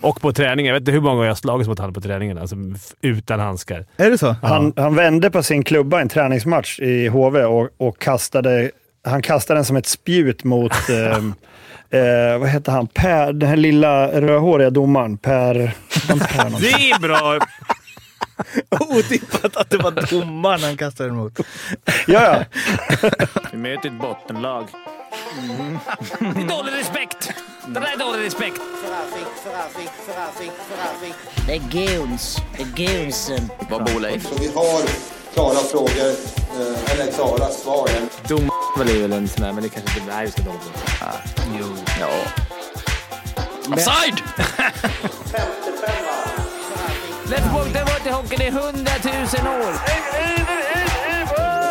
Och på träningen. Jag vet inte hur många gånger jag har slagits mot honom på träningen. Alltså utan handskar. Är det så? Han, han vände på sin klubba i en träningsmatch i HV och, och kastade, han kastade den som ett spjut mot, eh, eh, vad heter han, Per, den här lilla rödhåriga domaren. Per... Det är bra! Otippat att det var domaren han kastade den mot. ja, ja. Vi möter ett bottenlag. Det är dålig respekt! Det där är dålig respekt. Det är goons. Det är goonsen. Vad bor Leif? Så vi har klara frågor, eh, eller klara svar. Dom är väl en sån där, men det kanske inte... Vi ska dåligt. Jo. Ja. Offside! Let's walk the water hockeyn i hundratusen år.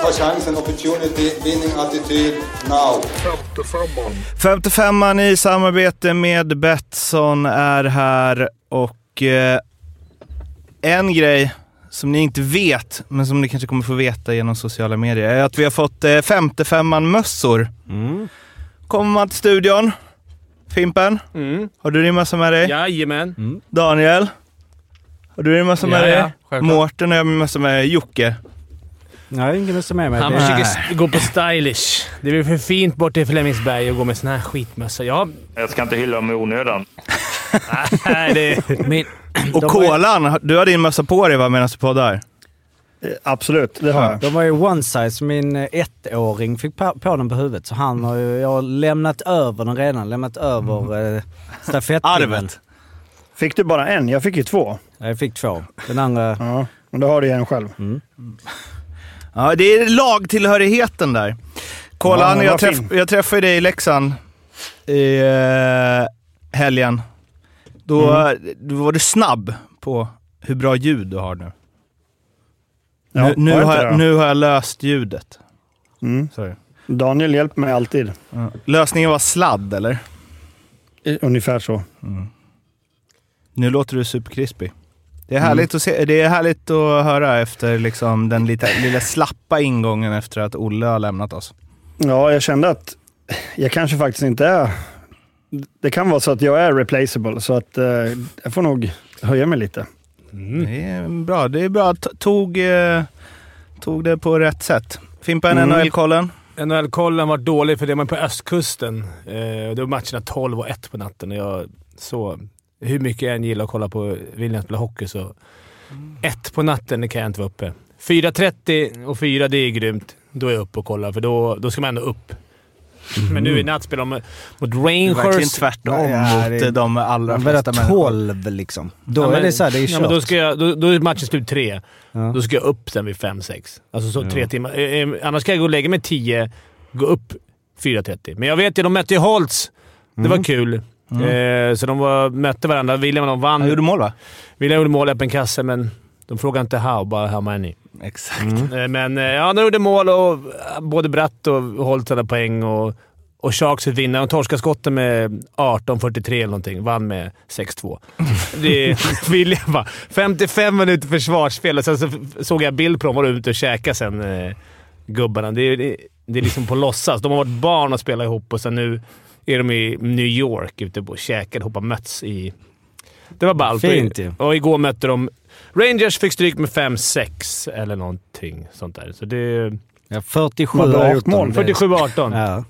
Ta chansen, opportunity, winning attityd, now. 55an i samarbete med Betsson är här och eh, en grej som ni inte vet, men som ni kanske kommer få veta genom sociala medier, är att vi har fått eh, 55an-mössor. Kommer man till studion, Fimpen, Mm. har du din mössa med dig? Jajamän. Daniel, har du din mössa med Ja, dig? ja, självklart. Mårten har jag min mössa med Jocke. Nej, ingen mössa med mig. Han försöker gå på stylish. Det är väl för fint borta i Flemingsberg att gå med sån här skitmössa. Ja, Jag ska inte hylla dem i onödan. nej, det... Min, Och de, har, ju- Kolan, du har din mössa på dig va, medan du poddar? Eh, Absolut, det har jag. de var ju one size. Min eh, ettåring fick på, på den på huvudet. Så han har ju, jag har lämnat över den redan. Lämnat över eh, stafettpinnen. Arvet. Fick du bara en? Jag fick ju två. Jag fick två. Den andra... Ja, men då har du ju en själg. Ja, det är lagtillhörigheten där. Kolan, Ja, jag, träff, jag träffade dig i Leksand i eh, helgen. Då, Mm. då var du snabb på hur bra ljud du har nu. Ja, nu, nu, har jag, nu har jag löst ljudet. Mm. Daniel hjälper mig alltid. Ja. Lösningen var sladd, eller? Ungefär så. Nu låter du superkrispig. Det Mm. är härligt, att, se, det är härligt att höra efter liksom den lite, lilla slappa ingången efter att Olle har lämnat oss. Ja, jag kände att jag kanske faktiskt inte är... Det kan vara så att jag är replaceable, så att eh, jag får nog höja mig lite. Det är bra. Det är bra. Tog, eh, tog det på rätt sätt. Fimpen, Mm. NHL-kollen. NHL-kollen var dålig för det var på östkusten. Eh, då var matcherna 12 och 1 på natten och jag så Hur mycket jag än gillar att kolla på Williams spela hockey så... Ett på natten det kan jag inte vara uppe. 4.30 och 4 det är grymt. Då är jag uppe och kollar, för då, då ska man ändå upp. Men nu i natt spelar de mot Det är Rangers. verkligen tvärtom Ja, mot det- de allra flesta människor. 12 liksom? Då Ja, är men- det så här, det är Ja, kört. men då, ska jag, då, då är matchen slut tre. Ja. Då ska jag upp sen vid fem sex. Alltså så tre timmar. Eh, eh, Annars ska jag gå och lägga mig tio, gå upp 4.30. Men jag vet ju, de mötte ju Holtz. Det Mm. var kul. Eh, så de var, mötte varandra. William de vann. Han gjorde mål va? William gjorde mål, öppen kasse, men de frågade inte how, bara how many. Exakt. Eh, Men eh, ja, de gjorde mål och både Bratt och Holt hade poäng och, och Sharks fick vinna. De torskade skotten med 18-43 eller någonting. Vann med 6-2. Det William bara 55 minuter försvarsspel och sen så såg jag bild på dem var ute och käkade sen, eh, gubbarna. Det, är- det, det är liksom på låtsas. De har varit barn och spelat ihop och sen nu är de i New York ute och käkar ihop och möts i... Det var ballt. Fint ju. Och igår mötte de... Rangers fick stryk med 5-6 eller någonting sånt där. Så det... Ja, 47 Vad bra 18. gjort mål. Det- 47-18. Ja.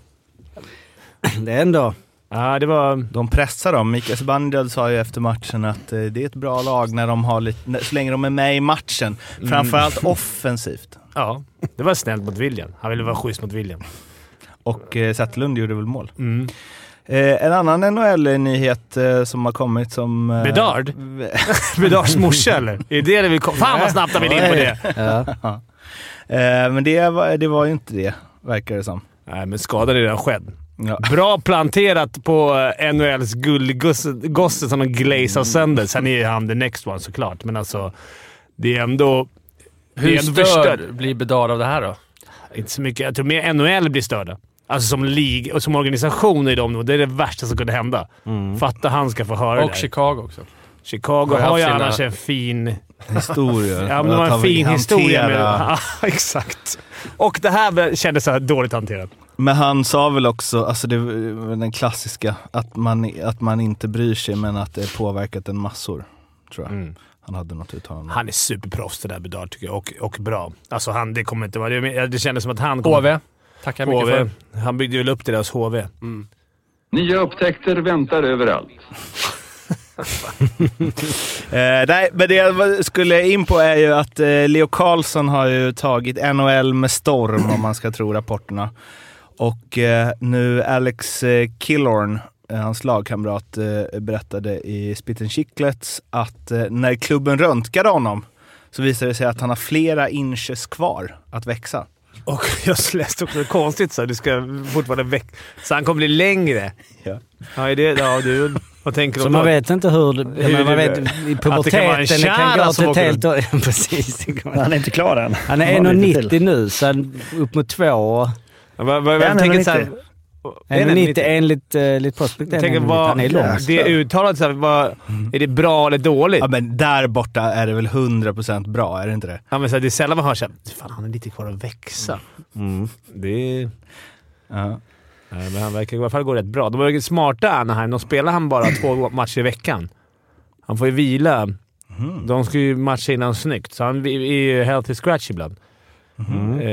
Det är ändå... Ja, det var... De pressar dem. Mikael Zibanejad sa ju efter matchen att eh, det är ett bra lag när de har lite, så länge de är med i matchen. Framförallt offensivt. Ja, det var snällt mot William. Han ville vara schysst mot William. Och eh, Zetterlund gjorde väl mål. Mm. Eh, en annan NHL-nyhet eh, som har kommit som... Eh, Bedard? Bedards morsa eller? Är det det vi kom? Fan vad snabbt har vi in på det! Ja. Eh, men det var, det var ju inte det, verkar det som. Nej, men skadan är redan skedd. Ja. Bra planterat på eh, NHLs guldgosse som de glazar sönder. Sen är han the next one såklart, men alltså... Det är ändå... det Hur är ändå störd blir Bedard av det här då? Inte så mycket. Jag tror mer NHL blir störda. Alltså som lig och som organisation är de nog. Det är det värsta som kunde hända. Fatta han ska få höra Och det. där. Chicago också. Chicago Har ju har ju haft sina- annars en fin... Historia. Ja, men de har en fin historia med... Ja, exakt. Och det här kändes så här dåligt hanterat. Men han sa väl också, alltså det den klassiska, att man, att man inte bryr sig men att det påverkat en massor. Tror jag. Mm. Han hade något uttalande. Han är superproffs det där Bedard tycker jag, och, och bra. Alltså han, det kommer inte vara... Det, det kändes som att han... kommer- HV. Tackar mycket HV. för. Han byggde väl upp hos HV. Nya upptäckter väntar överallt. Eh, nej, men det jag skulle in på är ju att eh, Leo Carlsson har ju tagit NHL med storm om man ska tro rapporterna. Och eh, nu Alex eh, Killorn, eh, hans lagkamrat, eh, berättade i Spitten Chicklets att eh, när klubben röntgade honom så visade det sig att han har flera inches kvar att växa. Och jag läste också konstigt så här, det ska fortfarande växa. Så han kommer bli längre. Ja. Ja, det, ja du, vad tänker du Så man det? vet inte hur... det- Hur men man vet, I att det kan vara en puberteten kan kärra gå som till ett åker helt... Precis. kan Han är inte klar än. Han är Han har lite 1,90 till. nu, så upp mot två. Ja, vad, vad, Är han jag tänker så här, 1,90? Är han 1,90 1,90? enligt, enligt Jag tänker, han vad, han är lång. det uttalat, så här, vad, är det bra eller dåligt? Ja, men där borta är det väl 100% bra, är det inte det? Ja, men så här, det är sällan man hör såhär, fan han är lite kvar att växa. Mm. Det är... Ja. Nej, men han verkar i alla fall gå rätt bra. De var ju smarta Anaheim. De spelar han bara två matcher i veckan. Han får ju vila. De ska ju matcha innan snyggt, så han är ju healthy scratch ibland. Eh,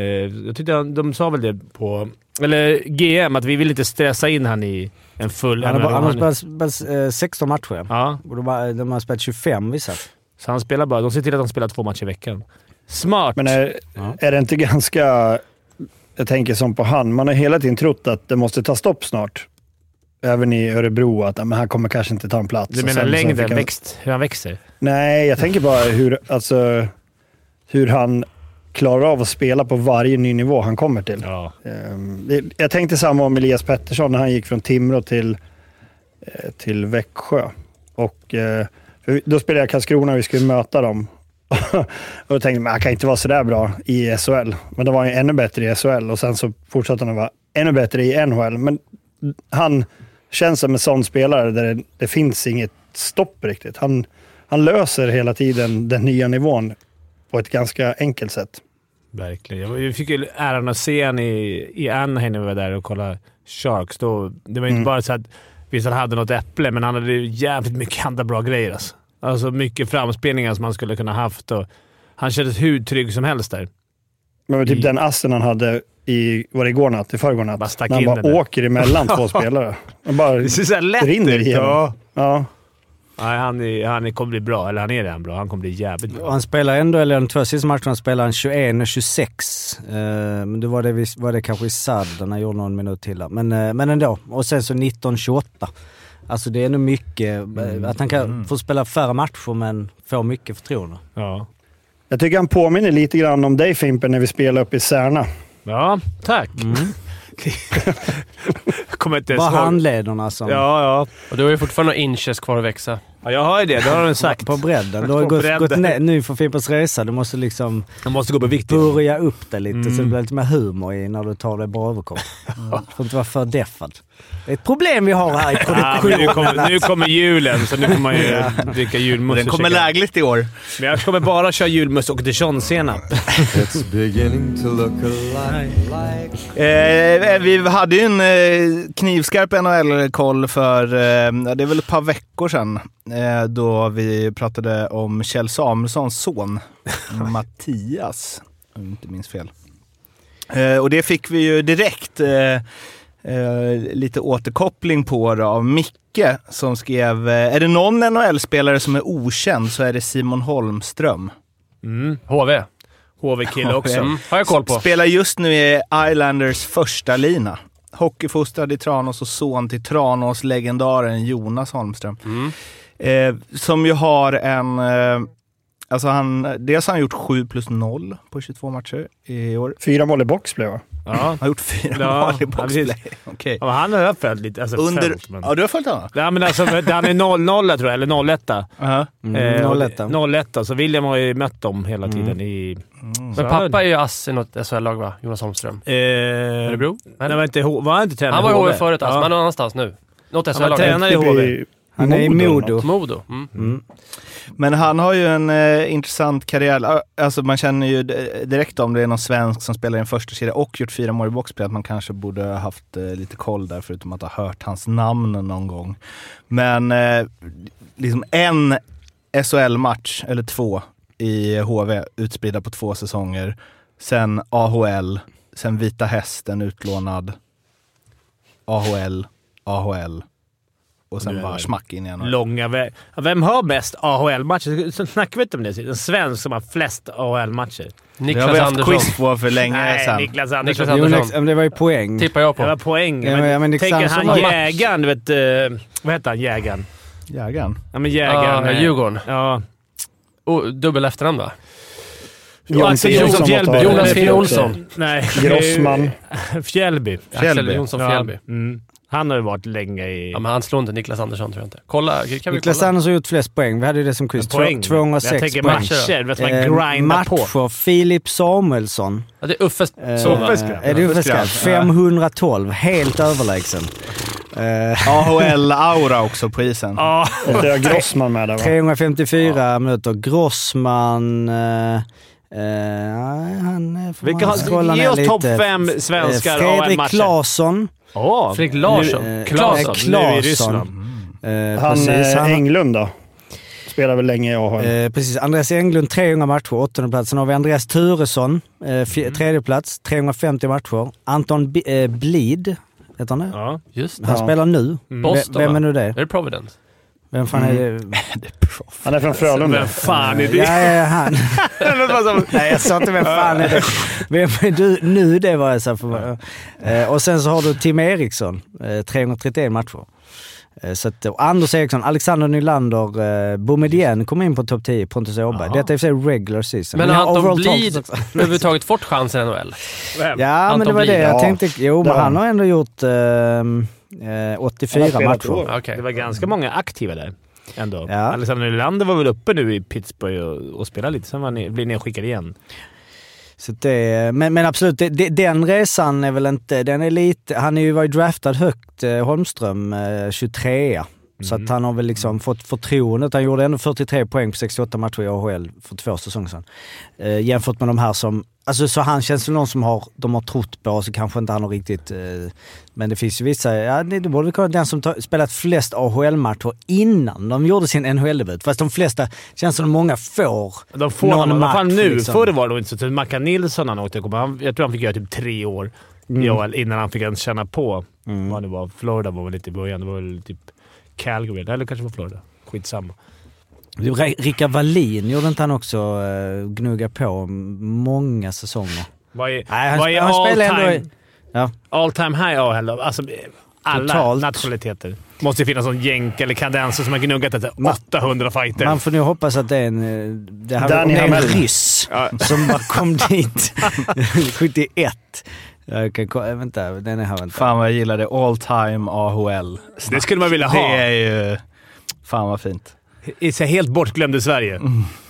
jag tyckte han- de sa väl det på... Eller GM, att vi vill inte stressa in han i en full... Han har, han har spelat, spelat eh, 16 matcher. Ja, Och de, har, de har spelat 25 vissa. så han spelar bara. De ser till att han spelar två matcher i veckan. Smart! Men är, Ja. är det inte ganska... Jag tänker som på han. Man har hela tiden trott att det måste ta stopp snart. Även i Örebro, att men han kommer kanske inte ta en plats. du menar sen längden, fick han- växt, hur han växer? Nej, jag tänker bara hur, alltså, hur han klarar av att spela på varje ny nivå han kommer till. Ja. Ehm, Jag tänkte samma om Elias Pettersson när han gick från Timrå till, eh, till Växjö. Och, eh, då spelade jag Karlskrona och vi skulle möta dem. och då tänkte jag, han kan inte vara sådär bra i SHL. Men då var han ju ännu bättre i SHL och sen så fortsatte han att vara ännu bättre i NHL. Men han känns som en sån spelare där det, det finns inget stopp riktigt. Han, han löser hela tiden den nya nivån på ett ganska enkelt sätt. Verkligen. Jag- fick ju äran att se honom i, i Anaheim när vi var där och kollade Sharks. Då, det var inte Mm. bara så att visst han hade något äpple, men han hade ju jävligt mycket andra bra grejer. Alltså, alltså mycket framspelningar som han skulle kunna haft. Och han kändes hur trygg som helst där. Men typ I- den assen han hade i, var det igår natt? I förrgår natt? Bara när han bara åker emellan två spelare. Han bara Det ser så lätt rinner ut. Ja. Ja. Nej, han, är, han är, kommer bli bra. Eller han är redan bra. Han kommer bli jävligt bra. han spelar ändå, eller de två sista matcherna spelar han 21 och 26. Eh, men då var det, var det kanske i SAD, när han gjorde någon minut till där. Men, eh, men ändå. Och sen så 19-28. Alltså det är nog mycket, eh, att han kan få spela färre matcher men få mycket förtroende. Ja. Jag tycker han påminner lite grann om dig Fimpen när vi spelade uppe i Särna. ja, tack. Jag kommer inte ens Bara handlederna som... Ja, ja. Och du har ju fortfarande några inches kvar att växa. ja, jag har ju det. Det har han sagt. På bredden. Du har gått, bredden. gått ner, nu för Fimpens Resa. Du måste liksom Han måste gå på vikt. börja upp det lite så Mm. det blir lite mer humor i när du tar dig på överkropp. Du får inte vara för deffad. Det är ett problem vi har här i Ja, produktionen. nu, kommer, nu kommer julen, så nu får man ju dricka julmust. Den kommer lägligt i år. Men jag kommer bara köra julmust och dijonsenap. Eh, vi hade ju en eh, knivskarp NHL-koll för, eh, ja, det är väl ett par veckor sedan, eh, då vi pratade om Kjell Samuelssons son, Mattias, om jag inte minns fel. Eh, och det fick vi ju direkt eh, lite återkoppling på då, av Micke som skrev, eh, är det någon NHL-spelare som är okänd så är det Simon Holmström. Mm. HV. HV-kille också. Mm. Har jag koll på. Spelar just nu i Islanders första lina. Hockeyfostrad i Tranås och son till Tranås-legendaren Jonas Holmström. Mm. Eh, som ju har en... Eh, alltså han, dels har han gjort 7 plus 0 på 22 matcher i år. Fyra mål i box blev det. Ja. Han har gjort fyra Ja, mål i ja, boxplay. precis. Okej. Ja, han har jag följt lite. Alltså Under... följt, men... Ja, du har följt honom? Ja, men alltså, han är 0-0 tror jag, eller 0-1. Uh-huh. Mm, Eh, 01. 0-1. Så William har ju mött dem hela tiden i... Mm. Men han- pappa är ju ass i något SHL-lag va? Jonas Holmström. Eh, Örebro? Nej, var, inte, var han inte tränare Han var i HV förut alltså, Ja. men någon annanstans nu. Något var SHL-lag. tränare. i HV. Han är i Modo Modo. Mm. Mm. Men han har ju en eh, intressant karriär. Alltså man känner ju direkt om det är någon svensk som spelar i en första kedja och gjort fyra mål i boxplay att man kanske borde ha haft eh, lite koll där förutom att ha hört hans namn någon gång. Men eh, liksom en SHL-match eller två i HV utspridda på två säsonger. Sen AHL, sen Vita Hästen utlånad. AHL, AHL och sen bara smack in i NHL. Långa vä- Vem har bäst AHL-matcher? Så snackar vi inte om det. En svensk som har flest AHL-matcher. Det har Niklas vi haft Andersson. quiz på för länge Nej, sedan. Niklas Andersson. Niklas Jo, Andersson. men men det var ju poäng. Tippar jag Det var på. poäng. Ja, men ja, men Nick tänk er Sandsson han har- jägaren, du vet... eh, vad heter han? Jägaren? Jägaren. Ja, men jägaren. Ah, eh, Djurgården. Ja. Oh, dubbel efternamn va? Jonas Axel Jonsson Jonsson Fjällby. Jonas Olsson. Nej. Grossman. Fjällby. Axel Fjällby. Jonsson Ja. Fjällby. Mm. Han har ju varit länge i... Ja, men han slår inte Niklas Andersson tror jag inte. Kolla, kan vi Niklas kolla? Andersson har gjort flest poäng. Vi hade ju det som quiz. poäng. 206 Jag tänker poäng. matcher. Vet man Eh, grindar på. matcher. Filip Samuelsson. Ja, det är Uffes Eh? Uffes. Är det Uffes grabb? grabb. 512. Helt överlägsen. Eh, AHL-aura också på isen. Ja. Det är Grossman med där va? 354 minuter. Grossman... Eh, nej, han får Vilka man ge oss topp fem svenskar Fredrik AHL-matcher. Claesson. Åh. Fredrik Larsson. Nu- eh, Claesson. Nu i Claesson. Ryssland. Eh, Han precis, eh, han- Englund då? Spelar väl länge i AHL? Eh, precis. Andreas Englund 300 matcher, åttonde plats. Sen har vi Andreas Turesson, eh, fj- tredje plats, 350 matcher. Anton B- eh, Blid, heter han det? Ja. Just det. Han Ja. spelar nu. Boston Vem är nu det? Är det Providence? Vem fan är det? Han är från Frölunda. Vem fan är det? ja, ja, han. Nej, jag sa inte vem fan är det. Vem är du? Nu det var jag så för eh, Och sen så har du Tim Eriksson, eh, 331 matcher. Eh, Så att, Anders Eriksson, Alexander Nylander, eh, Boumedienne kom in på topp 10, Pontus Åberg. Detta är i och för sig regular season. Men har Anton Blid överhuvudtaget fått chansen i NHL? Ja, Anton men det var Blid, det jag ja. tänkte. Jo, men han har ändå gjort ehm, Eh, 84 matcher. Okay. Det var ganska många aktiva där ändå. Ja. Alexander Nylander var väl uppe nu i Pittsburgh och, och spelade lite, sen var ni, blev nedskickad igen. Så det, men, men absolut, det, den resan är väl inte... Den är lite... Han är ju, var ju draftad högt, eh, Holmström, eh, 23 så att mm. han har väl liksom mm. fått förtroendet. Han gjorde ändå 43 poäng på 68 matcher i AHL för två säsonger sedan. Eh, jämfört med de här som... Alltså så han känns som någon som har, de har trott på, och så kanske inte han har riktigt... Eh, men det finns ju vissa, ja det borde kolla den som ta, spelat flest AHL-matcher innan de gjorde sin NHL-debut. Fast de flesta, känns som många får De får någon han, match. Fan nu, liksom. förr var det inte så. Typ Mackan Nilsson han åkte, han, jag tror han fick göra typ tre år mm. innan han fick ens känna på mm. vad det var. Florida var väl lite i början, det var väl typ Calgary, eller kanske var Florida. Skitsamma. Du, Rickard Wallin, gjorde inte han också uh, gnugga på många säsonger? Vad är, Nej, han vad är all, time, i- Ja. all time high AHL? Alltså, alla Totalt. nationaliteter. Måste ju finnas någon jänk eller kandenser som har gnuggat Ma- 800 fighter. Man får nu hoppas att det är en, eh, det här, Danny om det är en ryss som bara kom dit 71. Jag kan, ko- äh, vänta, den är här. Vänta. Fan vad jag gillar det. All time AHL. det skulle man vilja Det ha. är ju... Fan vad fint. I sig helt bortglömd i Sverige.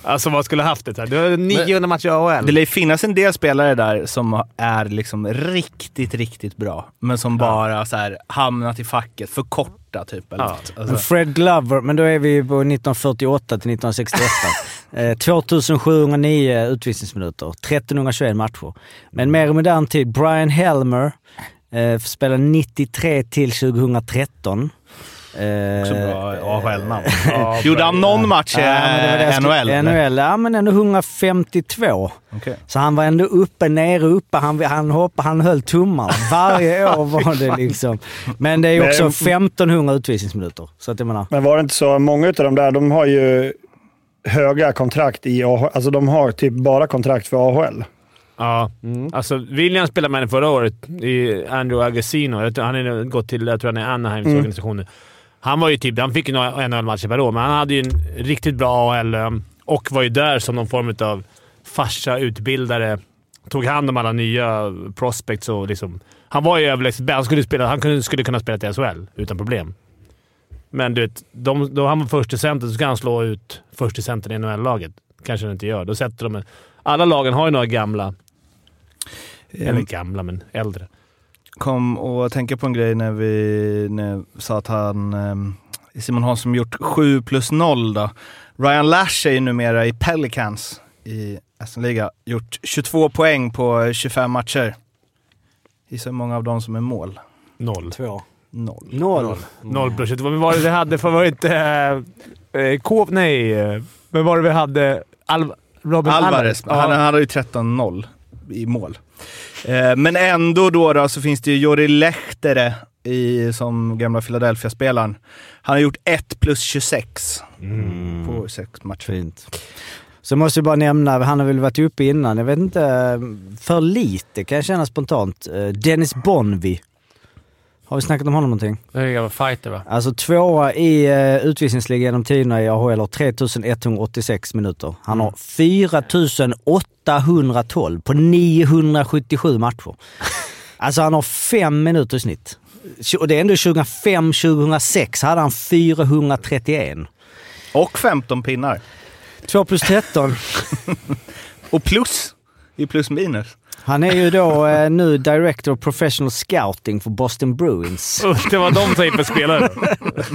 Alltså vad skulle haft det här? Du har 900 matcher i AHL. Det lär ju finnas en del spelare där som är liksom riktigt, riktigt bra. Men som bara så här hamnat i facket. För korta typ. Eller Ja. alltså, Fred Glover, men då är vi på 1948 till 1968. eh, 2709 utvisningsminuter, 1321 matcher. Men mer i modern tid, Brian Helmer eh, spelade 93 till 2013. Eh, också bra AHL-namn. Ja, Gjorde han någon match i Ja, skulle- NHL? NHL, ja men ändå 152. Okej. Så han var ändå uppe, nere, uppe. Han, han hoppade, han höll tummarna. Varje år var det liksom. Men det är också 1500 utvisningsminuter. Så att jag menar, Men var det inte så, många av de där, de har ju höga kontrakt i AHL. Alltså de har typ bara kontrakt för AHL. Ja. Alltså, William spelade med henne förra året i Andrew Agasino. Jag tror- Han har gått till, jag tror han är Anaheims Mm. organisation nu. Han var ju typ, han fick ju några NHL-matcher per år, men han hade ju en riktigt bra AHL um, och var ju där som någon form av farsa, utbildare. Tog hand om alla nya prospects och liksom... Han var ju överlägset. Han skulle, spela, han skulle kunna spela till SHL utan problem. Men du vet, de, då han var första center så ska han slå ut första centern i NHL-laget. Kanske han inte gör. Då sätter de en, Alla lagen har ju några gamla eller gamla, men äldre. Kom och tänka på en grej när vi när jag sa att han... ehm, Simon Hansson som gjort 7 plus 0 då. Ryan Lash är ju numera i Pelicans i SM-liga. Gjort 22 poäng på 25 matcher. Gissa hur många av dem som är mål? Noll. Två. Noll. Noll. Noll plus 22. Men vad var det vi hade för... Var det inte... Eh, eh, K... Nej. eh, Men var det vi hade... Al Robin Alvarez, Ja. han, han hade ju 13-0 i mål. Eh, men ändå då, då så finns det ju Jori Lehtere i, som gamla Philadelphia-spelaren. Han har gjort 1 plus 26 på sex matcher. Fint. Så måste jag bara nämna, han har väl varit uppe innan, jag vet inte, för lite kan jag känna spontant. Eh, Dennis Bonvi. Har vi snackat om honom någonting? Det är en fighter va? Alltså tvåa i uh, utvisningsligan genom tiderna i AHL har 3186 minuter. Han har 4812 på 977 matcher. Alltså han har fem minuter i snitt. Och det är ändå 2005-2006 hade han 431. Och 15 pinnar. 2 plus 13. Och plus i plus minus. Han är ju då eh, nu Director of Professional Scouting för Boston Bruins. Det var de typen spelare.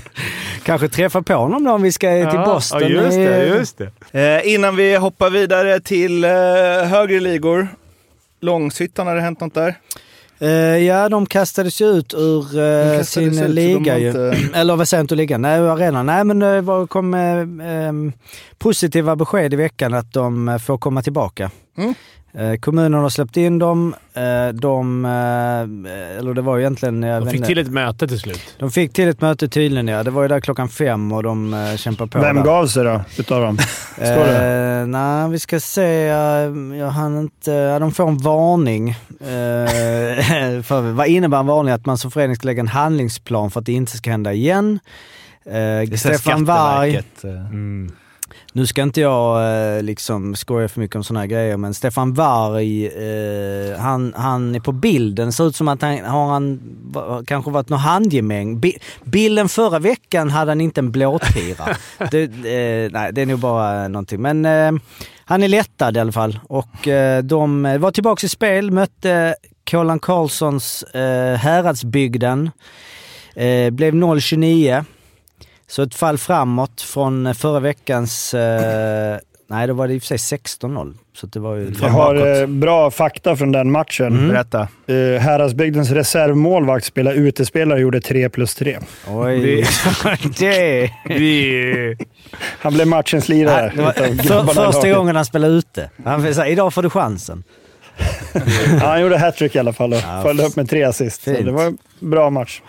Kanske träffa på honom då om vi ska till Boston. Ja, just det. i- Just det. Eh, innan vi hoppar vidare till eh, högre ligor. Långshyttan, har det hänt något där? Eh, ja, de kastades ju ut ur eh, kastades sin ut, liga ju. inte- Eller vad säger inte liga? Nej, arenan. Nej, men det var- kom eh, eh, positiva besked i veckan att de eh, får komma tillbaka. Mm. Eh, kommunen har släppt in dem. Eh, de, eh, eller det var ju egentligen... Jag De fick till ett möte till slut. de fick till ett möte tydligen ja. Det var ju där klockan fem och de eh, kämpade på. Vem där. gav sig då, utav dem? Står det? Eh, nej, vi ska se. Jag hann inte... ja, De får en varning. Eh, för, vad innebär en varning? Att man som förening ska lägga en handlingsplan för att det inte ska hända igen. Eh, Stefan eh, Mm. Nu ska inte jag eh, liksom skoja för mycket om sådana här grejer, men Stefan Warg, eh, han, han är på bilden. Ser ut som att han har han kanske varit någon handgemäng. Bi- bilden förra veckan hade han inte en blåtira. det, eh, nej, det är nog bara någonting. Men eh, han är lättad i alla fall. Och eh, de var tillbaka i spel, mötte Kolan Karlssons eh, Häradsbygden. Eh, blev 0-29. Så ett fall framåt från förra veckans... Eh, nej, då var det i och för sig 16-0. Så det var ju... Jag har eh, bra fakta från den matchen. Mm. Berätta. Eh, Häradsbygdens reservmålvakt spelade utespelare och gjorde 3 plus 3. Oj. det... Han blev matchens lirare. var för, första gången han spelade ute. Han säga, idag får du chansen. Ja, han gjorde hattrick i alla fall och Ja, följde upp med tre assist. Så det var en bra match.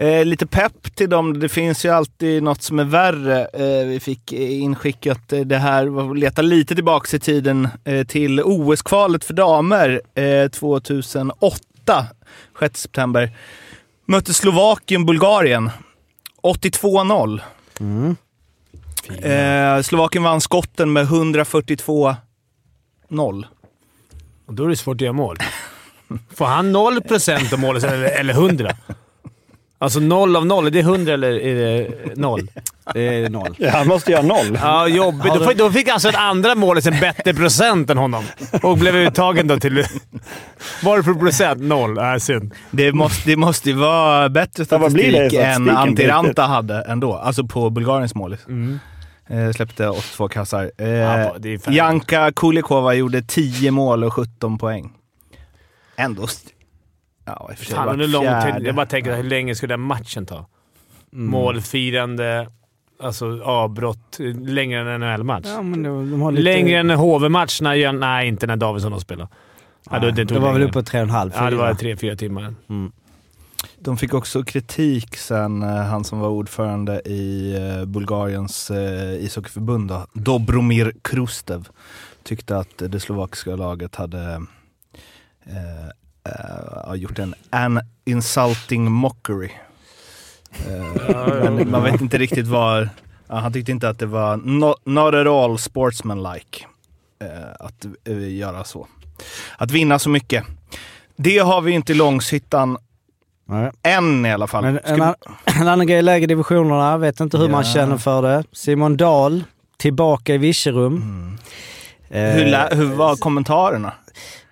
Eh, lite pepp till dem. Det finns ju alltid något som är värre. Eh, vi fick eh, inskickat eh, det här, leta lite tillbaka i tiden eh, till OS-kvalet för damer eh, 2008, 6 september. Mötte Slovakien Bulgarien. 82-0. Mm. Eh, Slovakien vann skotten med 142-0. Och då är det svårt att göra mål. Får han 0 procent av målet eller, eller 100? Alltså 0 av 0, är det 100 eller är det 0? Det är noll. Ja, han måste göra noll. Ja, jobbigt. Då fick, då fick alltså ett andra målet en bättre procent än honom och blev uttagen då till... Vad är det för procent? Noll. Äh, synd. Det måste, det måste ju vara bättre blir det statistik än Antiranta hade ändå. Alltså på Bulgariens mål. Mm. Eh, släppte 82 kassar. Eh, Ja. Janka Kulikova gjorde 10 mål och 17 poäng. Ändå... Ja, i och för sig Fan, under lång tid. Jag bara tänker, hur länge skulle den matchen ta? Mm. Målfirande, alltså avbrott. Längre än en NHL-match. Ja, lite... Längre än en HV-match? när Nej, inte när Davidsson har spelat. Ja, det, det var väl på tre och en halv, Ja, det var tre, fyra timmar. De fick också kritik sen, eh, han som var ordförande i eh, Bulgariens eh, ishockeyförbund, då, Dobromir Krustev, tyckte att det slovakiska laget hade eh, har gjort en an insulting mockery. Eh, men man vet inte riktigt vad... Han tyckte inte att det var not, not at all sportsmanlike eh, att göra så. Att vinna så mycket. Det har vi inte i Långshyttan Nej. än i alla fall. Men en, an- en annan grej i lägre divisionerna, vet inte hur man Ja. känner för det. Simon Dahl, tillbaka i Virserum. Mm. Eh, hur, hur var kommentarerna?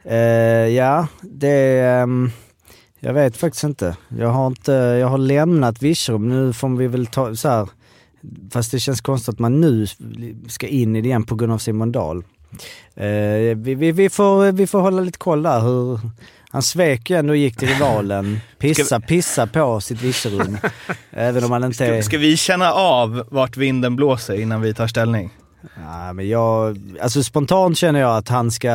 Eh, ja, det... ehm, Jag vet faktiskt inte. Jag har, inte, jag har lämnat Virserum. Nu får vi väl ta så här. Fast det känns konstigt att man nu ska in i det igen på grund av Simon Dahl. Eh, vi, vi, vi, får, vi får hålla lite koll där hur... Han svek ju ändå och gick till rivalen. Pissa, pissa på sitt Virserum. Även om han inte Ska, är... ska vi känna av vart vinden blåser innan vi tar ställning? Ja, men jag, alltså spontant känner jag att han ska,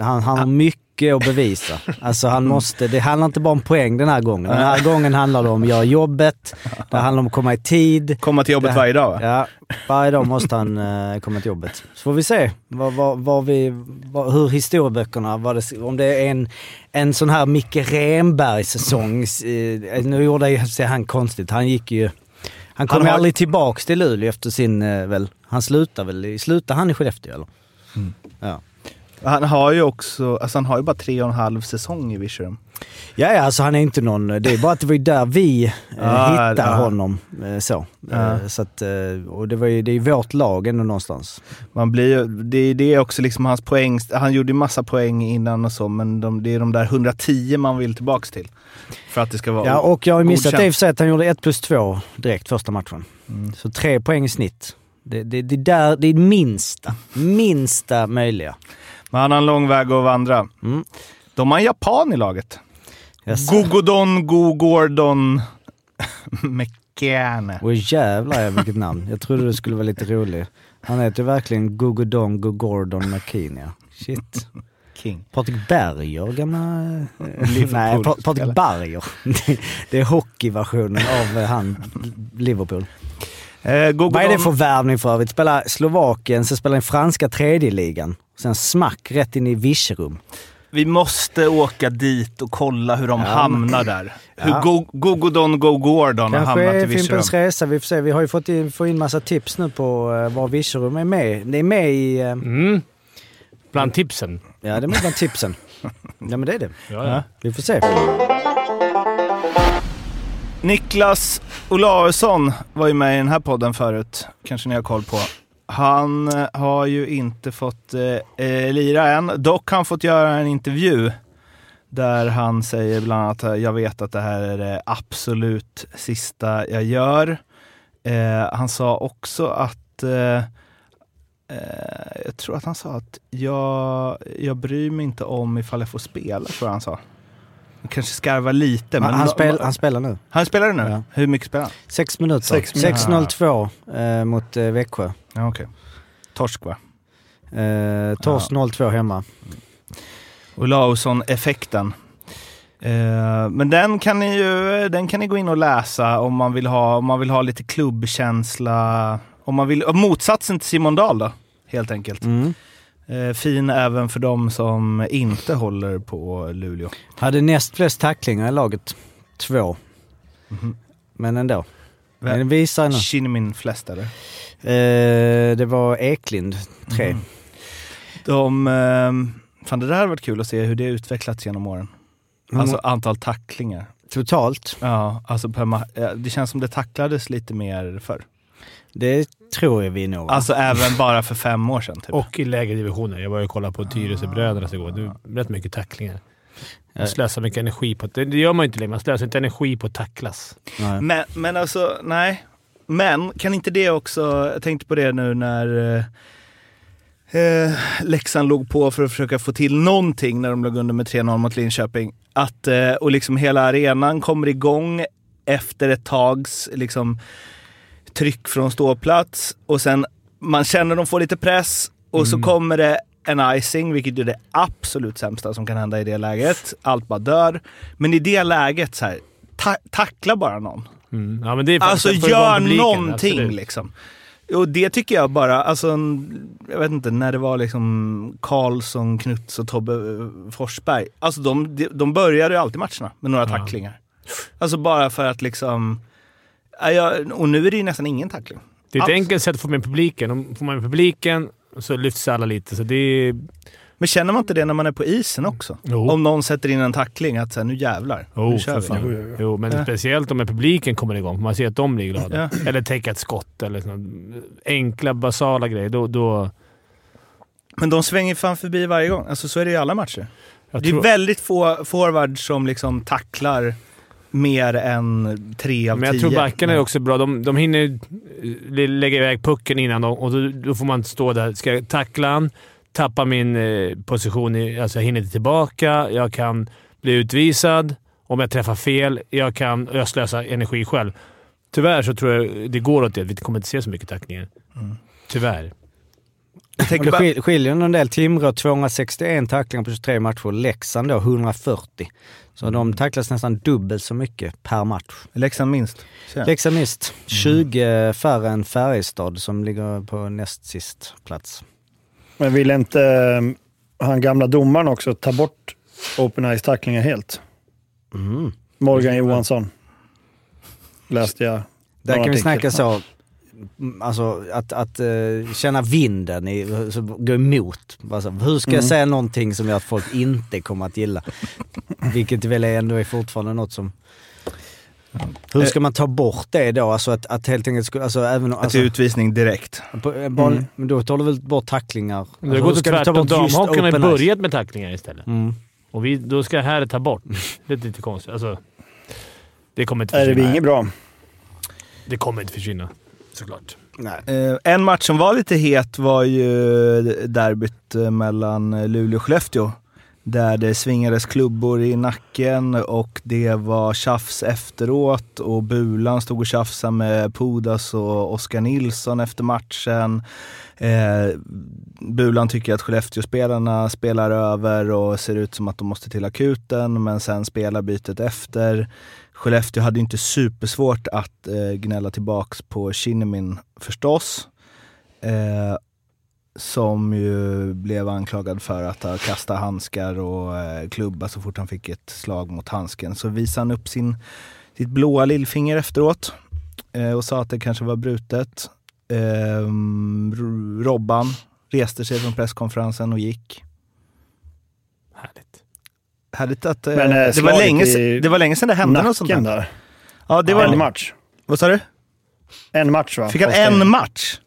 han, han har mycket att bevisa. Alltså han måste, det handlar inte bara om poäng den här gången. Den här gången handlar det om att göra jobbet, det handlar om att komma i tid. Komma till jobbet Det- varje dag va? Ja, varje dag måste han eh, komma till jobbet. Så får vi se vad, vad, vad vi, vad, hur historieböckerna, vad det, om det är en, en sån här Micke Renberg-säsong. Eh, nu gjorde jag, ser han konstigt, han gick ju... Han kom Han har- aldrig tillbaks till Luleå efter sin, eh, väl, han slutade väl, slutade han i Skellefteå eller? Ja. Han har ju också, alltså han har ju bara tre och en halv säsong i Virserum. Ja, ja, alltså han är inte någon, det är bara att det var ju där vi eh, Ja, hittade honom. Eh, så. Ja. Eh, så att, och det, var ju, det är vårt lag ändå någonstans. Man blir det, det är också liksom hans poäng, han gjorde ju massa poäng innan och så, men de, det är de där 110 man vill tillbaks till. För att det ska vara Ja, och jag har missat det i och för sig att han gjorde 1 plus 2 direkt första matchen. Mm. Så tre poäng i snitt. Det, det, det, där, det är minsta, minsta möjliga. Men han har en lång väg att vandra. Mm. De har en japan i laget. Yes. Gogodon Gogordon Mekane. Och jävlar vilket namn. Jag trodde det skulle vara lite roligt. Han heter ju verkligen Gogodon Gordon McKean ja. Shit. King. Patrik Berger, gamla... eh, Liverpool Nej, pa Patrik. Berger. Det- är hockeyversionen av eh, han, Liverpool. Eh, Gogodon, Vad är det för värvning för övrigt? Spelar Slovakien, sen spelar den franska tredje ligan. Sen smack rätt in i Virserum. Vi måste åka dit och kolla hur de Ja, hamnar där. Hur Ja. Go Gogodon Gogordon har hamnat i Kanske Virserum. Fimpens Resa, vi får se. Vi har ju fått in, få in massa tips nu på uh, var Virserum är med. Det är med i... eh, Mm. Bland tipsen. Ja, det är bland tipsen. Ja, men det är det. Ja, ja. Vi får se. Niklas Olausson var ju med i den här podden förut. Kanske ni har koll på. Han eh, har ju inte fått eh, eh, lira än. Dock har han fått göra en intervju där han säger bland annat att jag vet att det här är det absolut sista jag gör. Eh, han sa också att eh, eh, jag tror att han sa att jag, jag bryr mig inte om ifall jag får spela, tror jag han sa. Jag kanske skarvar lite. Han, men han, spel, han spelar nu. han spelar det nu? Ja. Hur mycket spelar han? Sex minuter. Sex minuter. 6.02 eh, mot eh, Växjö. Ja, okej. Torsk va? Eh, Tors 0-2 hemma. Olausson-effekten. Eh, men den kan, ni ju, den kan ni gå in och läsa om man vill ha, om man vill ha lite klubbkänsla. Om man vill, motsatsen till Simon Dahl då, helt enkelt. Mm. Eh, fin även för de som inte håller på Luleå. Hade näst flest tacklingar i laget. Två. Mhm. Men ändå. Vem? Den visar nu. Shinnimin flest eller? Eh, det var Eklind, tre. Mhm. De, eh, fan det där hade varit kul att se hur det utvecklats genom åren. Alltså antal tacklingar. Totalt. Ja, alltså per ja, det känns som det tacklades lite mer förr. Det tror jag vi nog. Alltså även bara för fem år sedan. Typ. Och i lägre divisioner. Jag var ju och kollade på Tyresöbröderna igår. Det är rätt mycket tacklingar. Man slösar mycket energi på det. Det gör man ju inte längre. Man slösar inte energi på att tacklas. Nej. Men, men alltså, nej. Men kan inte det också, jag tänkte på det nu när eh, eh, Leksand låg på för att försöka få till någonting när de låg under med 3-0 mot Linköping. Att, eh, och liksom hela arenan kommer igång efter ett tags liksom, tryck från ståplats och sen man känner de får lite press och så kommer det en icing, vilket är det absolut sämsta som kan hända i det läget. Allt bara dör. Men i det läget, så här, ta tackla bara någon. Mm. Ja, men det är Alltså gör publiken, någonting absolut. liksom. Och det tycker jag bara, alltså, jag vet inte, när det var liksom Karlsson, Knuts och Tobbe eh, Forsberg. Alltså de, de- de började ju alltid matcherna med några Ja. tacklingar. Alltså bara för att liksom... Ja, och nu är det ju nästan ingen tackling. Det är ett Abs- enkelt sätt att få med publiken. Om får man med publiken så lyfts alla lite. Så det är... Men känner man inte det när man är på isen också? Jo. Om någon sätter in en tackling, att säga nu jävlar, Jo, nu kör vi. Jo, men Ja. speciellt om publiken kommer igång. Man ser att de blir glada. Ja. Eller täcka ett skott eller enkla, basala grejer. Då, då, Men de svänger fan förbi varje gång. Alltså så är det i alla matcher. Jag Det är tror- väldigt få forwards som liksom tacklar mer än tre av Men jag tio. tror backarna är också bra. De, de hinner eh, lägga iväg pucken innan och, och då, då får man stå där. Ska jag tackla han, tappa min eh, position, i, alltså jag hinner inte tillbaka, jag kan bli utvisad. Om jag träffar fel, jag kan jag slösar energi själv. Tyvärr så tror jag det går åt det. Vi kommer inte se så mycket tacklingar. Tyvärr. Jag tänker Det skil- skiljer en del. Timrå 261 tacklingar på 23 matcher. Leksand då 140. Så de tacklas nästan dubbelt så mycket per match. Leksand minst. Leksand mist. 20 färre än Färjestad som ligger på näst sist plats. Men vill inte eh, han gamla domaren också ta bort open ice-tacklingar helt? Mm. Morgan Johansson. Läste jag. Där kan vi artikel. snacka så, mm, alltså att, att eh, känna vinden, i, så gå emot. Alltså, hur ska jag Mm. säga någonting som gör att folk inte kommer att gilla? Vilket väl är ändå är fortfarande något som... Hur ska man ta bort det då? Alltså att, att helt enkelt, skulle- alltså även... Att Alltså, det är utvisning direkt. på, en vanlig- Mm. Men då tar du väl bort tacklingar? Det Alltså, går ska du ta tvärtom. Damhockeyn har börjat med tacklingar istället. Mm. Och vi, då ska här ta bort. Det är lite konstigt. Alltså, det kommer inte Nej, det försvinna. blir inget bra. Det kommer inte försvinna. Såklart. Nej. Eh, en match som var lite het var ju derbyt eh, mellan Luleå och Skellefteå. Där det svingades klubbor i nacken och det var tjafs efteråt och Bulan stod och tjafsade med Pudas och Oskar Nilsson efter matchen. Eh, Bulan tycker att Skellefteå-spelarna spelar över och ser ut som att de måste till akuten, men sen spelar bytet efter. Skellefteå hade inte supersvårt att eh, gnälla tillbaks på Kinnimin förstås. Eh, som ju blev anklagad för att ha kastat handskar och eh, klubba så fort han fick ett slag mot handsken. Så visade han upp sin, sitt blåa lillfinger efteråt eh, och sa att det kanske var brutet. Eh, Robban reste sig från presskonferensen och gick. Härligt. Att eh, Men, eh, det, var länge, se- det var länge sedan det hände något sånt där. där. Ja, det var en match. Vad sa du? En match va? Fick han en match?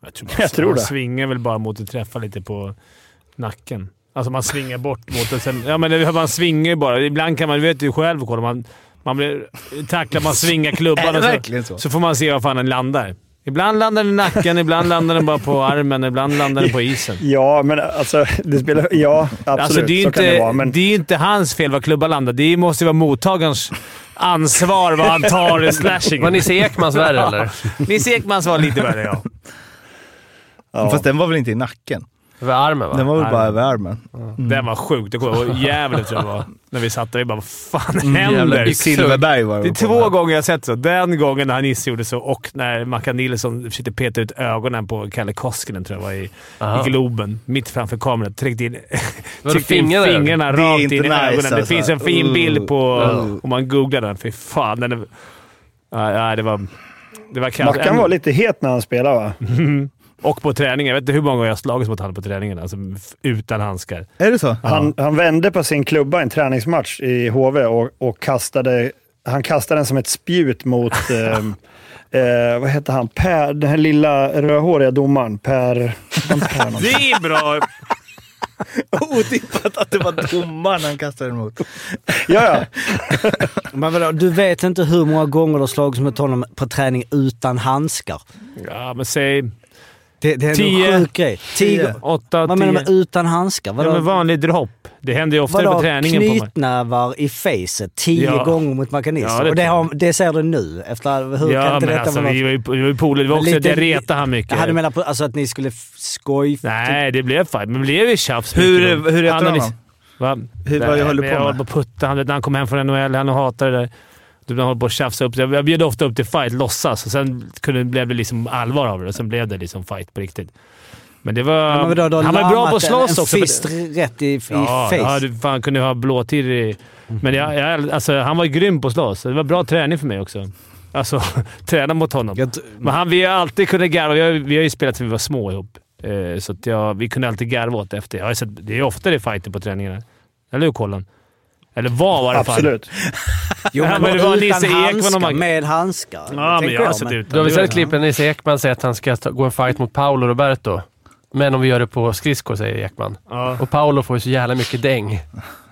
Jag tror, Jag tror man det. svingar väl bara mot att träffa lite på nacken. Alltså man svingar bort mot det. Sen, ja, men man svingar ju bara. Ibland kan man, du vet ju själv, kolla, man, man blir tacklad, man svingar klubban och så? så får man se var fan den landar. Ibland landar den i nacken, ibland landar den bara på armen, ibland landar den på isen. Ja, men alltså det spelar... Ja, absolut. Alltså, det är ju så inte, kan det vara. Men det är ju inte hans fel var klubban landar. Det måste ju vara mottagarens ansvar vad han tar i slashingen. Var Nisse Ekmans värre eller? Nisse Ekmans var lite värre, ja. ja. Fast den var väl inte i nacken? Över armen va? Den var väl bara över armen. Den var sjuk. Det ihåg. Gävle tror jag det var. När vi satt där. Vi bara, vad fan jävla händer? Silverberg var Det är på två den. gånger jag sett så. Den gången när Nisse gjorde så och när Mackan Nilsson försökte peta ut ögonen på Kalle Koskinen, tror jag var, i, Aha. i Globen. Mitt framför kameran. Tryckte in, tryckte in fingrarna? fingrarna Det är rakt in i nice, ögonen. Det alltså. finns en fin Uh, bild på... uh. Om man googlar den. Fy fan. Den är, ja, ja, det var... Det var kallt. Mackan var lite het när han spelade va? Och på träningen. Jag vet inte hur många gånger jag har slagits mot honom på träningen. Alltså, utan handskar. Är det så? Han, han vände på sin klubba i en träningsmatch i HV och, och kastade, han kastade den som ett spjut mot... eh, eh, vad heter han? Per, den här lilla rödhåriga domaren. Per... Det är bra! Otippat att det var domaren han kastade emot. ja, ja. Men vadå, du vet inte hur många gånger du har slagits mot honom på träning utan handskar? Ja, men säg Det, det är Tio. en sjuk grej. Tio. Åtta, Vad menar du utan handskar? Ja, Vadå, men vanlig dropp. Det händer ju oftare vadå på träningen. På mig. knytnävar i facet tio Ja. gånger mot Mackan Ja, det Och det, har, det ser du nu? Efter, hur kan Ja, inte men detta alltså vara vi var ju, vi var ju polare. Det var också lite- jag retade han mycket. Jag hade menat på, alltså att ni skulle skoj... Nej, det blev fight. Men det blev ju tjafs. Hur, mycket. hur heter Han Va? Hur- vad Nej, höll du men på Jag med? höll på att putta. Han, vet, när han kom hem från NHL, han hatade det där. Han höll på att tjafsa upp. Jag bjöd ofta upp till fight, låtsas. Och sen kunde, blev det liksom allvar av det och sen blev det liksom fight på riktigt. Men det var... Ja, men du har han var bra på att en- slåss en också. fist rätt i, i Ja, face. ja, du fan kunde ha blåtid i... Men jag, jag, alltså, han var ju grym på att slåss. Det var bra träning för mig också. Alltså, träna mot honom. Jag Men han, vi har alltid kunnat garva. Vi har, vi har ju spelat sedan vi var små ihop. Eh, så att jag, vi kunde alltid garva åt efter. Jag har sett, det är ofta det är fighter på träningarna. Eller hur Colin? Eller var alla fall. Absolut. Jo, men, men det var Nisse Ekman man- med handskar. Ja, men jag har sett ut Du har väl det. sett klippet när Nisse Ekman säger att han ska ta, gå en fight mot Paolo Roberto? Men om vi gör det på skridskor, säger Ekman. Ja. Och Paolo får ju så jävla mycket däng.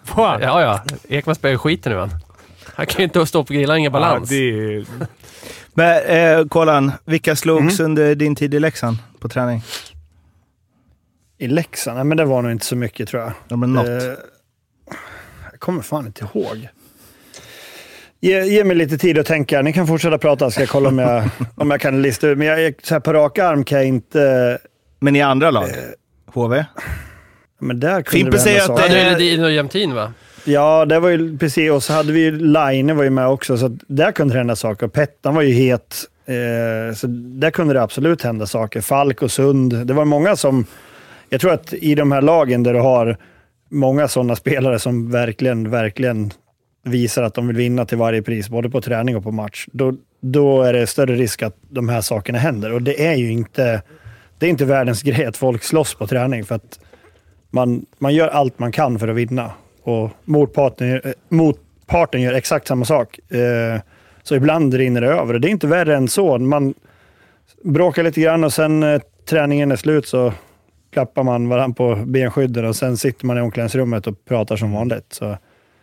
Fan. Ja, ja. Ekman spelar ju skiten nu han. Han kan ju inte stå på grillan, ingen balans. Ja, det Men eh, Kolan, vilka slogs under din tid i Leksand på träning? I Leksand? Nej, men det var nog inte så mycket tror jag. Ja, men något. Eh, jag kommer fan inte ihåg. Ge, ge mig lite tid att tänka. Ni kan fortsätta prata ska jag kolla om jag, om jag kan lista ut. Men jag, så här, på rak arm kan jag inte... Men i andra lag? HV? Men där kunde Fimpen det säger hända att saker. Ja, det- det är Jämtin va? Ja, det var ju precis. Och så hade vi ju Line var ju med också, så att där kunde det hända saker. Pettan var ju het, eh, så där kunde det absolut hända saker. Falk och Sund. Det var många som... Jag tror att i de här lagen där du har många sådana spelare som verkligen, verkligen visar att de vill vinna till varje pris, både på träning och på match, då, då är det större risk att de här sakerna händer. Och det är ju inte, det är inte världens grej att folk slåss på träning, för att man, man gör allt man kan för att vinna. Och motparten, eh, motparten gör exakt samma sak. Eh, så ibland rinner det över. Och Det är inte värre än så. Man bråkar lite grann och sen när träningen är slut så klappar man varandra på benskydden och sen sitter man i omklädningsrummet och pratar som vanligt. Så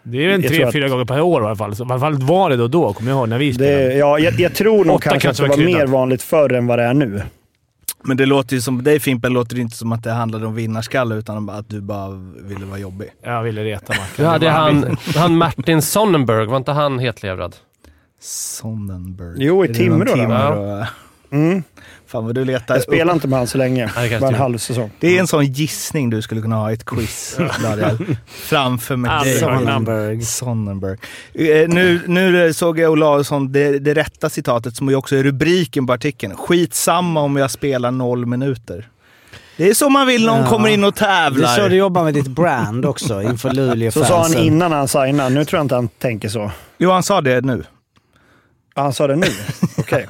det är en Jag tre, fyra gånger per år i alla fall. Så I alla fall var det då och då, kommer jag ihåg, när vi spelade. det, ja, jag, jag tror nog kanske att det var mer vanligt förr än vad det är nu. Men det låter ju som, dig Fimpen låter det inte som att det handlade om vinnarskalle utan att du bara ville vara jobbig. Jag ville reta Mackan. Hade han, han Martin Sonnenberg, var inte han hetlevrad? Sonnenberg. Jo, i Är det Timrå Timrå? Mm. Fan vad du letar Jag spelade inte med han så länge. det Bara en halv säsong. Det är en sån gissning du skulle kunna ha i ett quiz, Daniel. Framför namn. Sonnenberg. Sonnenberg. Eh, nu, nu såg jag Olausson, det, det rätta citatet som ju också är rubriken på artikeln. Skitsamma om jag spelar noll minuter. Det är så man vill när någon Ja. kommer in och Det är så tävlar. du jobbar med ditt brand också inför Så sa han Luleå-fansen. innan han signade. Nu tror jag inte han tänker så. Jo, han sa det nu. Han sa det nu? Okej.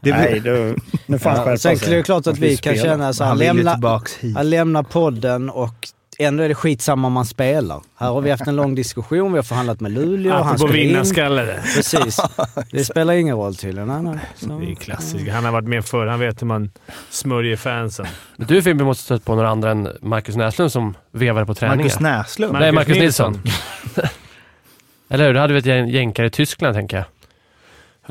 Det Nej, du, nu han Ja, sen är det klart att Han vi kan spela. känna så han han lämnar, han podden och ändå är det skitsamma om man spelar. Här har vi haft en lång diskussion, vi har förhandlat med Luleå. han Apropå skulle in. vinnarskalle. det. Precis. Det spelar ingen roll tydligen. Nej, nej. Så. Det är klassiskt. Han har varit med förr. Han vet hur man smörjer fansen. Du Fimpen måste stött på några andra än Marcus Näslund som vevade på träningen. Marcus Näslund. Nej, Marcus Nilsson. Eller hur? Du hade väl ett gäng jänkare i Tyskland, tänker jag.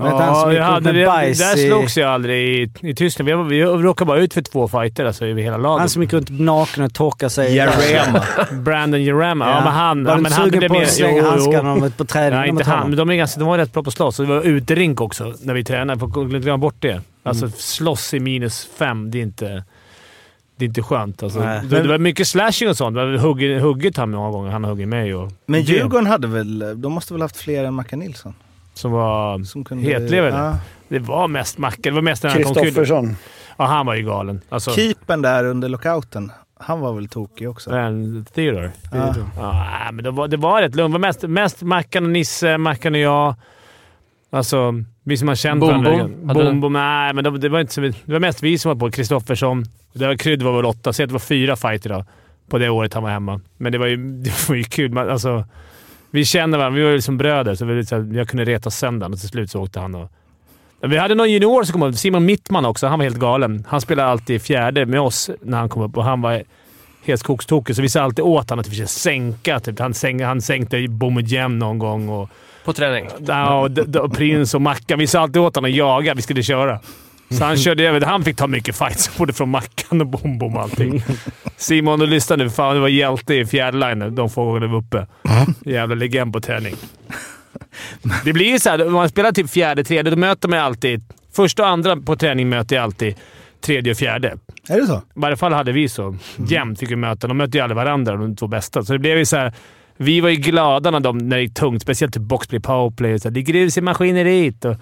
Vet han som Ja, gick ut hade med det, bajs där i- slogs jag aldrig i, i Tyskland. Vi, vi råkade bara ut för två fighter alltså, över hela laget. Han som gick runt naken och torkade sig. Jerema. Brandon Jerama. Ja, men han... Var ja, du men han på att slänga jo, jo. handskarna på träningen Nej, inte han. Men de, är ganska, de var rätt bra på att slåss. Det var uterink också när vi tränade. Får inte glömma bort det. Alltså Mm. slåss i minus fem, det är inte... Det är inte skönt. Alltså, det, det var mycket slashing och sånt. Det var hugg, hugget han många gånger. Han har huggit mig. Och Men Djurgården hade väl, de måste väl haft fler än Mackan Nilsson? Som var Som kunde, hetlever. Ja. Det var mest Macke. Det var mest kom kul. Kristoffersson. Ja, han var ju galen. Alltså, Keepern där under lockouten, han var väl tokig också? Men Theodore. Ja. Ja, men det var, det var rätt lugnt. Det var mest, mest Mackan och Nisse, Mackan och jag. Alltså, vi som har känt Bom varandra. Bom? Hade Bom du- Bom. Nej, men det, det, var inte så, det var mest vi som var på. Kristoffersson. Det var, Krydd var väl åtta. Säg att det var fyra fighter då, på det året han var hemma. Men det var ju, det var ju kul. Man, alltså, vi kände varandra. Vi var ju som bröder, så, vi, så här, jag kunde reta sönder och till slut så åkte han och... Vi hade någon junior som kom upp. Simon Mittman också. Han var helt galen. Han spelade alltid fjärde med oss när han kom upp och han var helt skogstokig, så vi sa alltid åt honom att vi försökte sänka. Typ. Han, sänk, han sänkte Boumedienne någon gång. Och, På träning. ja, och, d- och Prins och Mackan. Vi sa alltid åt honom att jaga. Vi skulle köra. Så han körde över. Han fick ta mycket fights, både från Mackan och Bom Bom och allting. Simon, du lyssnar nu. Fan, du var hjälte i fjärde line de få gånger du var uppe. Jävla legend på träning. Det blir ju så här, om man spelar typ fjärde, tredje, då möter man alltid... Första och andra på träning möter jag alltid tredje och fjärde. Är det så? I varje fall hade vi så. Jämt fick vi möta. De mötte ju aldrig varandra, de två bästa. Så det blev ju så här, Vi var ju glada när, de, när det gick tungt. Speciellt typ boxplay, powerplay. Så här, det grus i maskineriet. Och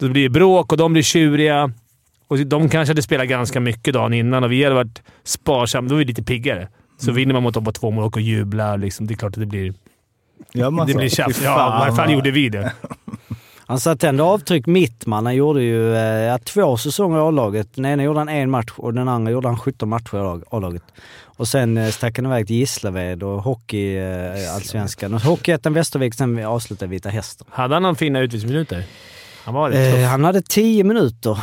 då blir det bråk och de blir tjuriga. Och de kanske hade spelat ganska mycket dagen innan och vi hade varit sparsamma. Då var vi lite piggare. Så vinner man mot dem på två mål och jublar. Liksom, det är klart att det blir, Gör man det så? blir tjafs. Ja, i varje fall gjorde vi det. Han satte ändå avtryck mittman. Han gjorde ju eh, två säsonger i A-laget. Den ena gjorde han en match och den andra gjorde han 17 matcher i A-laget. Och sen eh, stack han iväg till Gislaved och hockey, eh, allsvenskan. Hockeyettan Västervik, sen avslutade Vita Hästen. Hade han någon fina utvisningsminuter? Han Eh, han hade 10 minuter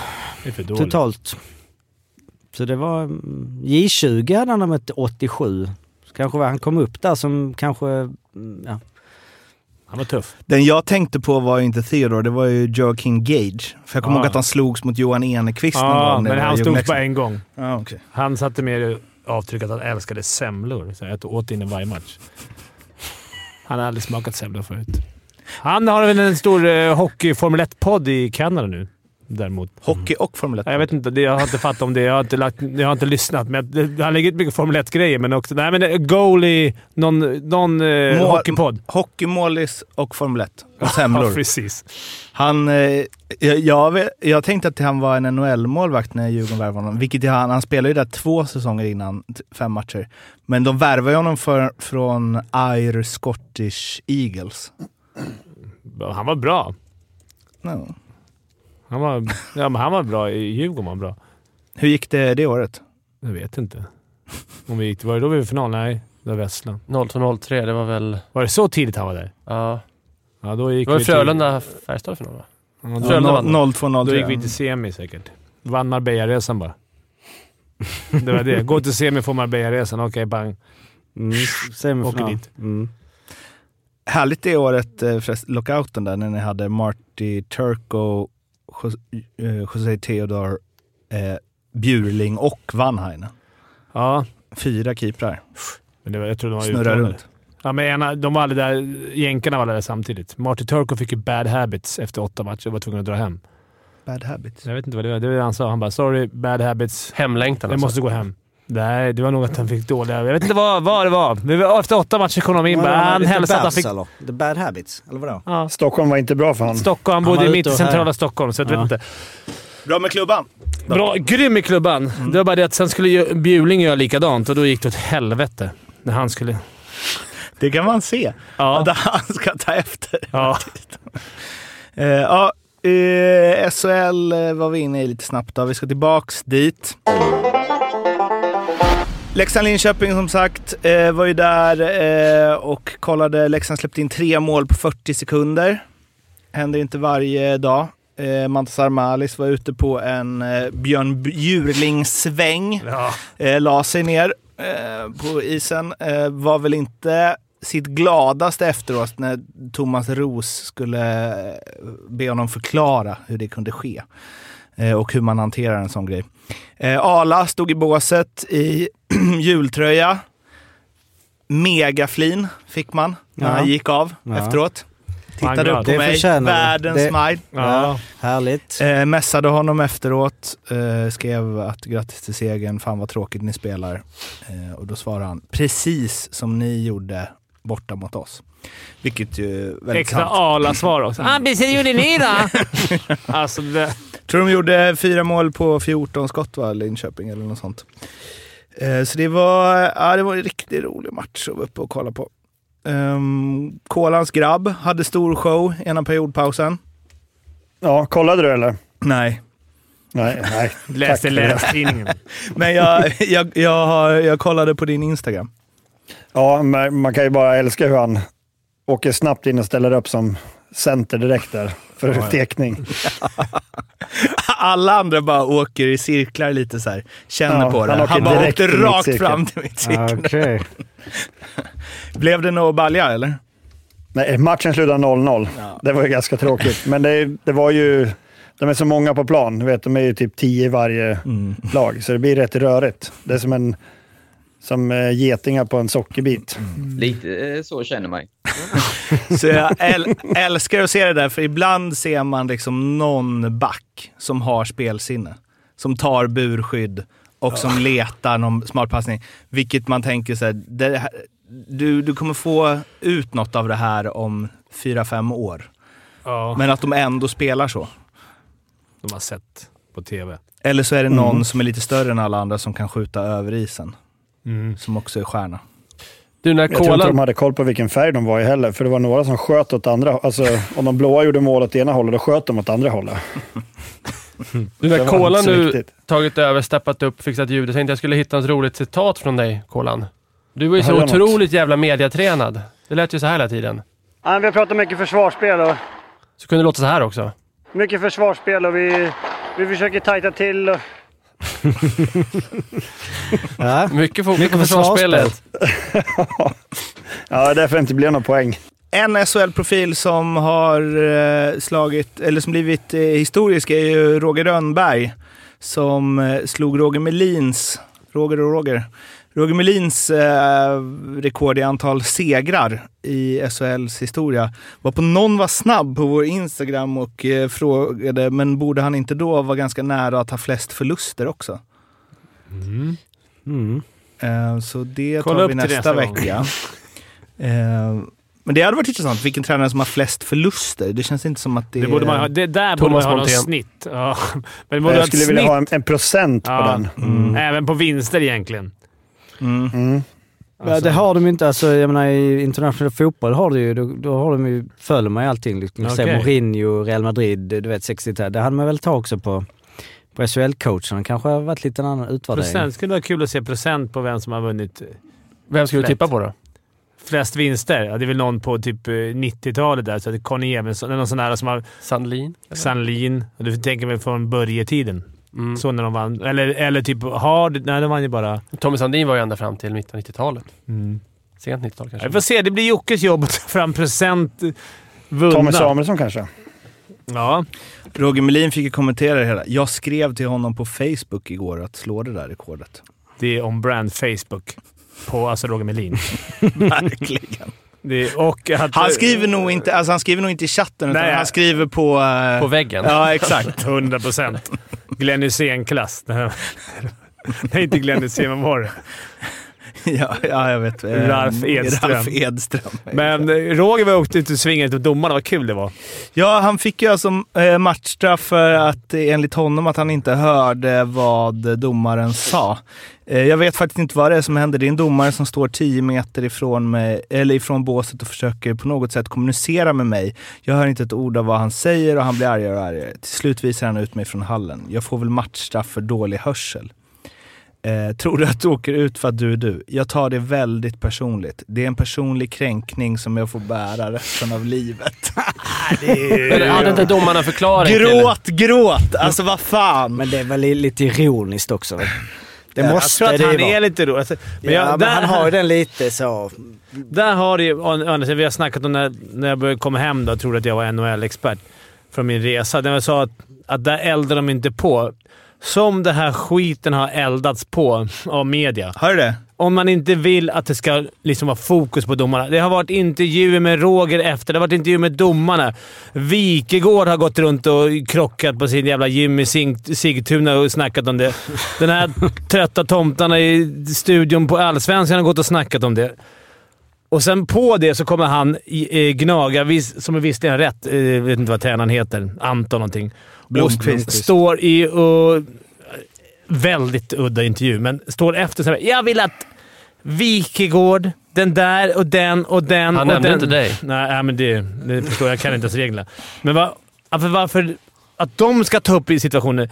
totalt. Så det var mm, J20 hade han mött 87. Så kanske var- han kom upp där som kanske, mm, ja. Han var tuff. Den jag tänkte på var ju inte Theodore, det var ju Joaquin Gage. För jag kommer Ja. ihåg att han slogs mot Johan Enekvist någon Ja, gång. men han bara Leksand. en gång. Ja, okej. Han satte mer avtryck att han älskade semlor. Så jag åt innan varje match. Han har aldrig smakat semlor förut. Han har väl en stor eh, hockey Formel 1-podd i Kanada nu däremot. Hockey och Formel 1. Jag vet inte. Jag har inte fattat om det. Jag har inte, lagt, jag har inte lyssnat. Men det, han lägger ut mycket Formel 1-grejer, men också... Nej, men det- goalie... Någon, någon eh, Mål- hockeypodd. Hockeymålis och Formel 1. Och Ja, semlor. precis. Han, eh, jag, jag, jag tänkte att han var en NHL-målvakt när Djurgården värvade honom. Vilket jag, han, han spelade ju där två säsonger innan, fem matcher. Men de värvade honom för, från Ire Scottish Eagles. Han var bra. No. Han var, ja, men han var bra. I Djurgården var bra. Hur gick det det året? Jag vet inte. Om vi gick, var det då vi var i final? Nej, det var Västland. 02-03, det var väl... Var det så tidigt han var där? Ja. Ja, då gick Det var vi till- Frölunda-Färjestad i final va? Ja, då- Frölunda vann. 02-03. Då gick vi till semi säkert. Vann Marbella-resan bara. Det var det. Gå till semi får Marbella-resan. Okej, bang. Mm, semifinal. Åker dit. Mm. Härligt det året, eh, lockouten där, när ni hade Marty Turco, eh, José Theodor, eh, Bjurling och Vanhainen. Ja, Fyra keeprar. men det var, jag tror de var Snurrar utlånade. runt. Ja, men ena, de var aldrig där. Jänkarna var där samtidigt. Marty Turco fick ju bad habits efter åtta matcher och var tvungen att dra hem. Bad habits. Jag vet inte vad det var. Det var det han sa. Han bara “Sorry, bad habits. Hemlängtan Jag alltså. måste gå hem”. Nej, det var nog att han fick dåliga... Jag vet inte vad, vad det var. Vi var- Efter åtta matcher kom de in. Bara, det? han hälsade att han fick... eller? The bad habits, eller vadå? Ja, Stockholm var inte bra för han. Stockholm. Han Han bodde var mitt i centrala här. Stockholm, så jag Ja. vet inte. Bra med klubban. Bra, grym i klubban. Det var bara det att sen skulle ju Bjurling göra likadant och då gick det åt helvete. När han skulle... Det kan man se. Ja. Att han ska ta efter. ja. Eh, ja, eh, SHL eh, var vi inne i lite snabbt. Då. Vi ska tillbaks dit. Leksand-Linköping som sagt eh, var ju där eh, och kollade. Leksand släppte in tre mål på 40 sekunder. Händer inte varje dag. Eh, Mantas Armalis var ute på en eh, Björn Bjurling-sväng. ja. Eh, la sig ner på isen. Var väl inte sitt gladaste efteråt när Thomas Ros skulle be honom förklara hur det kunde ske. Eh, och hur man hanterar en sån grej. Eh, Ala stod i båset i jultröja. Megaflin fick man när Ja. han gick av Ja. efteråt. Tittade upp på Det mig. Världens Det- smile. ja. Härligt. Eh, mässade honom efteråt, eh, skrev att grattis till segern, fan vad tråkigt ni spelar. Eh, och då svarade han, precis som ni gjorde borta mot oss. Vilket ju är väldigt Extra sant. Ala-svar också. Ah, precis gjorde ni då? alltså, det... Tror de gjorde fyra mål på 14 skott va, Linköping eller något sånt. Eh, så det var, ja, det var en riktigt rolig match att vara uppe och kolla på. Um, Kolans grabb hade stor show ena periodpausen. Ja, kollade du eller? Nej, Nej, nej. Läste Tack. Länstidningen. men jag, jag, jag, har, jag kollade på din Instagram. Ja, men man kan ju bara älska hur han åker snabbt in och ställer upp som center direkt där för tekning. Alla andra bara åker i cirklar lite så här. Känner Ja, på det. han bara direkt åkte rakt fram till mittcirkeln. Okej. Blev det något balja eller? Nej, matchen slutade 0-0. Det var ju ganska tråkigt, men det, det var ju... De är så många på plan. Du vet, de är ju typ tio i varje lag, så det blir rätt rörigt. Det är som, en, som eh, getingar på en sockerbit. Lite eh, så känner man. Så jag äl älskar att se det där, för ibland ser man liksom någon back som har spelsinne. Som tar burskydd och som letar någon smart passning. Vilket man tänker så här, det här du, du kommer få ut något av det här om fyra, fem år. Ja, Men att de ändå spelar så. de har sett på TV. Eller så är det någon som är lite större än alla andra som kan skjuta över isen. Mm. Som också är stjärna. Du, när Jag tror inte de hade koll på vilken färg de var i heller, för det var några som sköt åt andra Alltså, om de blåa gjorde mål åt ena hållet, då sköt de åt andra hållet. Du, när kolan nu viktigt. tagit över, steppat upp, fixat ljud. Jag tänkte jag skulle hitta något roligt citat från dig, Kolan. Du var ju så jag något? otroligt jävla mediatränad. Det lät ju så här hela tiden. vi har pratat mycket försvarsspel och Så kunde det låta så här också. mycket försvarsspel och vi, vi försöker tajta till och Ja. Mycket fokus Mycket på försvarsspelet. Ja, därför det inte blev någon poäng. En SHL-profil som har eh, slagit, eller som blivit eh, historisk är ju Roger Rönnberg. Som eh, slog Roger Melins, Roger och Roger, Roger Melins eh, rekord i antal segrar i SHLs historia. Var på någon var snabb på vår Instagram och eh, frågade, men borde han inte då vara ganska nära att ha flest förluster också? Mm. Eh, så det Kolla tar upp vi nästa vecka. Eh, men det hade varit intressant. Vilken tränare som har flest förluster? Det känns inte som att det, Det, borde man ha, det där borde man Thomas ha något Montén. snitt. Ja. Men borde Jag skulle snitt. vilja ha en, en procent på den. Mm. Även på vinster egentligen. Mm. Mm. Ja, det har de ju inte. Alltså, jag menar, I internationell fotboll har du ju, då, då har de ju, följer man ju allting. Liksom, okay. Mourinho, Real Madrid, du vet 60 -tal. Det hade man väl ta också på, på SHL-coacherna. kanske har varit lite en annan utvärdering. Procent. skulle vara kul att se procent på vem som har vunnit Vem ska du tippa på då? flest vinster. Ja, det är väl någon på typ eh, 90-talet där. Så att Conny Evensson, eller någon sån där som har Sandlin? Sandlin. Och Du tänker väl från Börje-tiden. Mm. Så när de vann. Eller, eller typ Hard. Nej, de vann ju bara... Tommy Sandin var ju ända fram till mitten av 90-talet. Mm. Sent 90-tal kanske. Vi får se. Det blir Jockes jobb att ta fram procent vunna. Tommy Samuelsson kanske? Ja. Roger Melin fick ju kommentera det hela. Jag skrev till honom på Facebook igår att slå det där rekordet. Det är on brand Facebook. På alltså Roger Melin. Verkligen. Det, och att, Han skriver nog inte, alltså han skriver nog inte i chatten, utan Nej. han skriver på... eh, På väggen. Ja, exakt. 100 procent. Glenn Hysén-klass. Nej, inte Glenn Hysén. Vad var det? ja, ja, jag vet. Eh, Ralf Edström. Ralf Edström. Men eh, Roger var åkte ut och svingade till domarna. Vad kul det var. Ja, han fick ju alltså eh, matchstraff för att eh, enligt honom att han inte hörde vad domaren sa. Eh, jag vet faktiskt inte vad det är som händer. Det är en domare som står 10 meter ifrån mig, eller ifrån båset och försöker på något sätt kommunicera med mig. Jag hör inte ett ord av vad han säger och han blir argare och argare. Till slut visar han ut mig från hallen. Jag får väl matchstraff för dålig hörsel. Eh, tror du att du åker ut för att du är du? Jag tar det väldigt personligt. Det är en personlig kränkning som jag får bära resten av livet. Men hade inte domarna förklaring till Gråt, gråt! Alltså vad fan! Men det är väl li- lite ironiskt också. väl? Det jag måste tror att det han är lite rolig. Alltså, men ja, jag, men där, han har ju den lite så. Där har det ju... Vi har snackat om när, när jag började komma hem då och trodde att jag var NHL-expert från min resa. När jag sa att, att där eldar de inte på. Som den här skiten har eldats på av media. Har du det? Om man inte vill att det ska liksom vara fokus på domarna. Det har varit intervjuer med Roger efter. Det har varit intervjuer med domarna. Wikegård har gått runt och krockat på sin jävla gym i Sigtuna och snackat om det. Den här trötta tomtarna i studion på Allsvenskan har gått och snackat om det. Och sen på det så kommer han eh, Gnaga, som är visserligen rätt. Eh, Jag vet inte vad tränaren heter. Anton någonting. Blomqvist. Och står i och... Väldigt udda intervju, men står efter så här. Jag vill att Wikegård, den där och den och den Han och nämnde den. inte dig. Nej, men det, det förstår jag. Jag kan inte ens reglerna. Men va, varför, varför... Att de ska ta upp i situationer...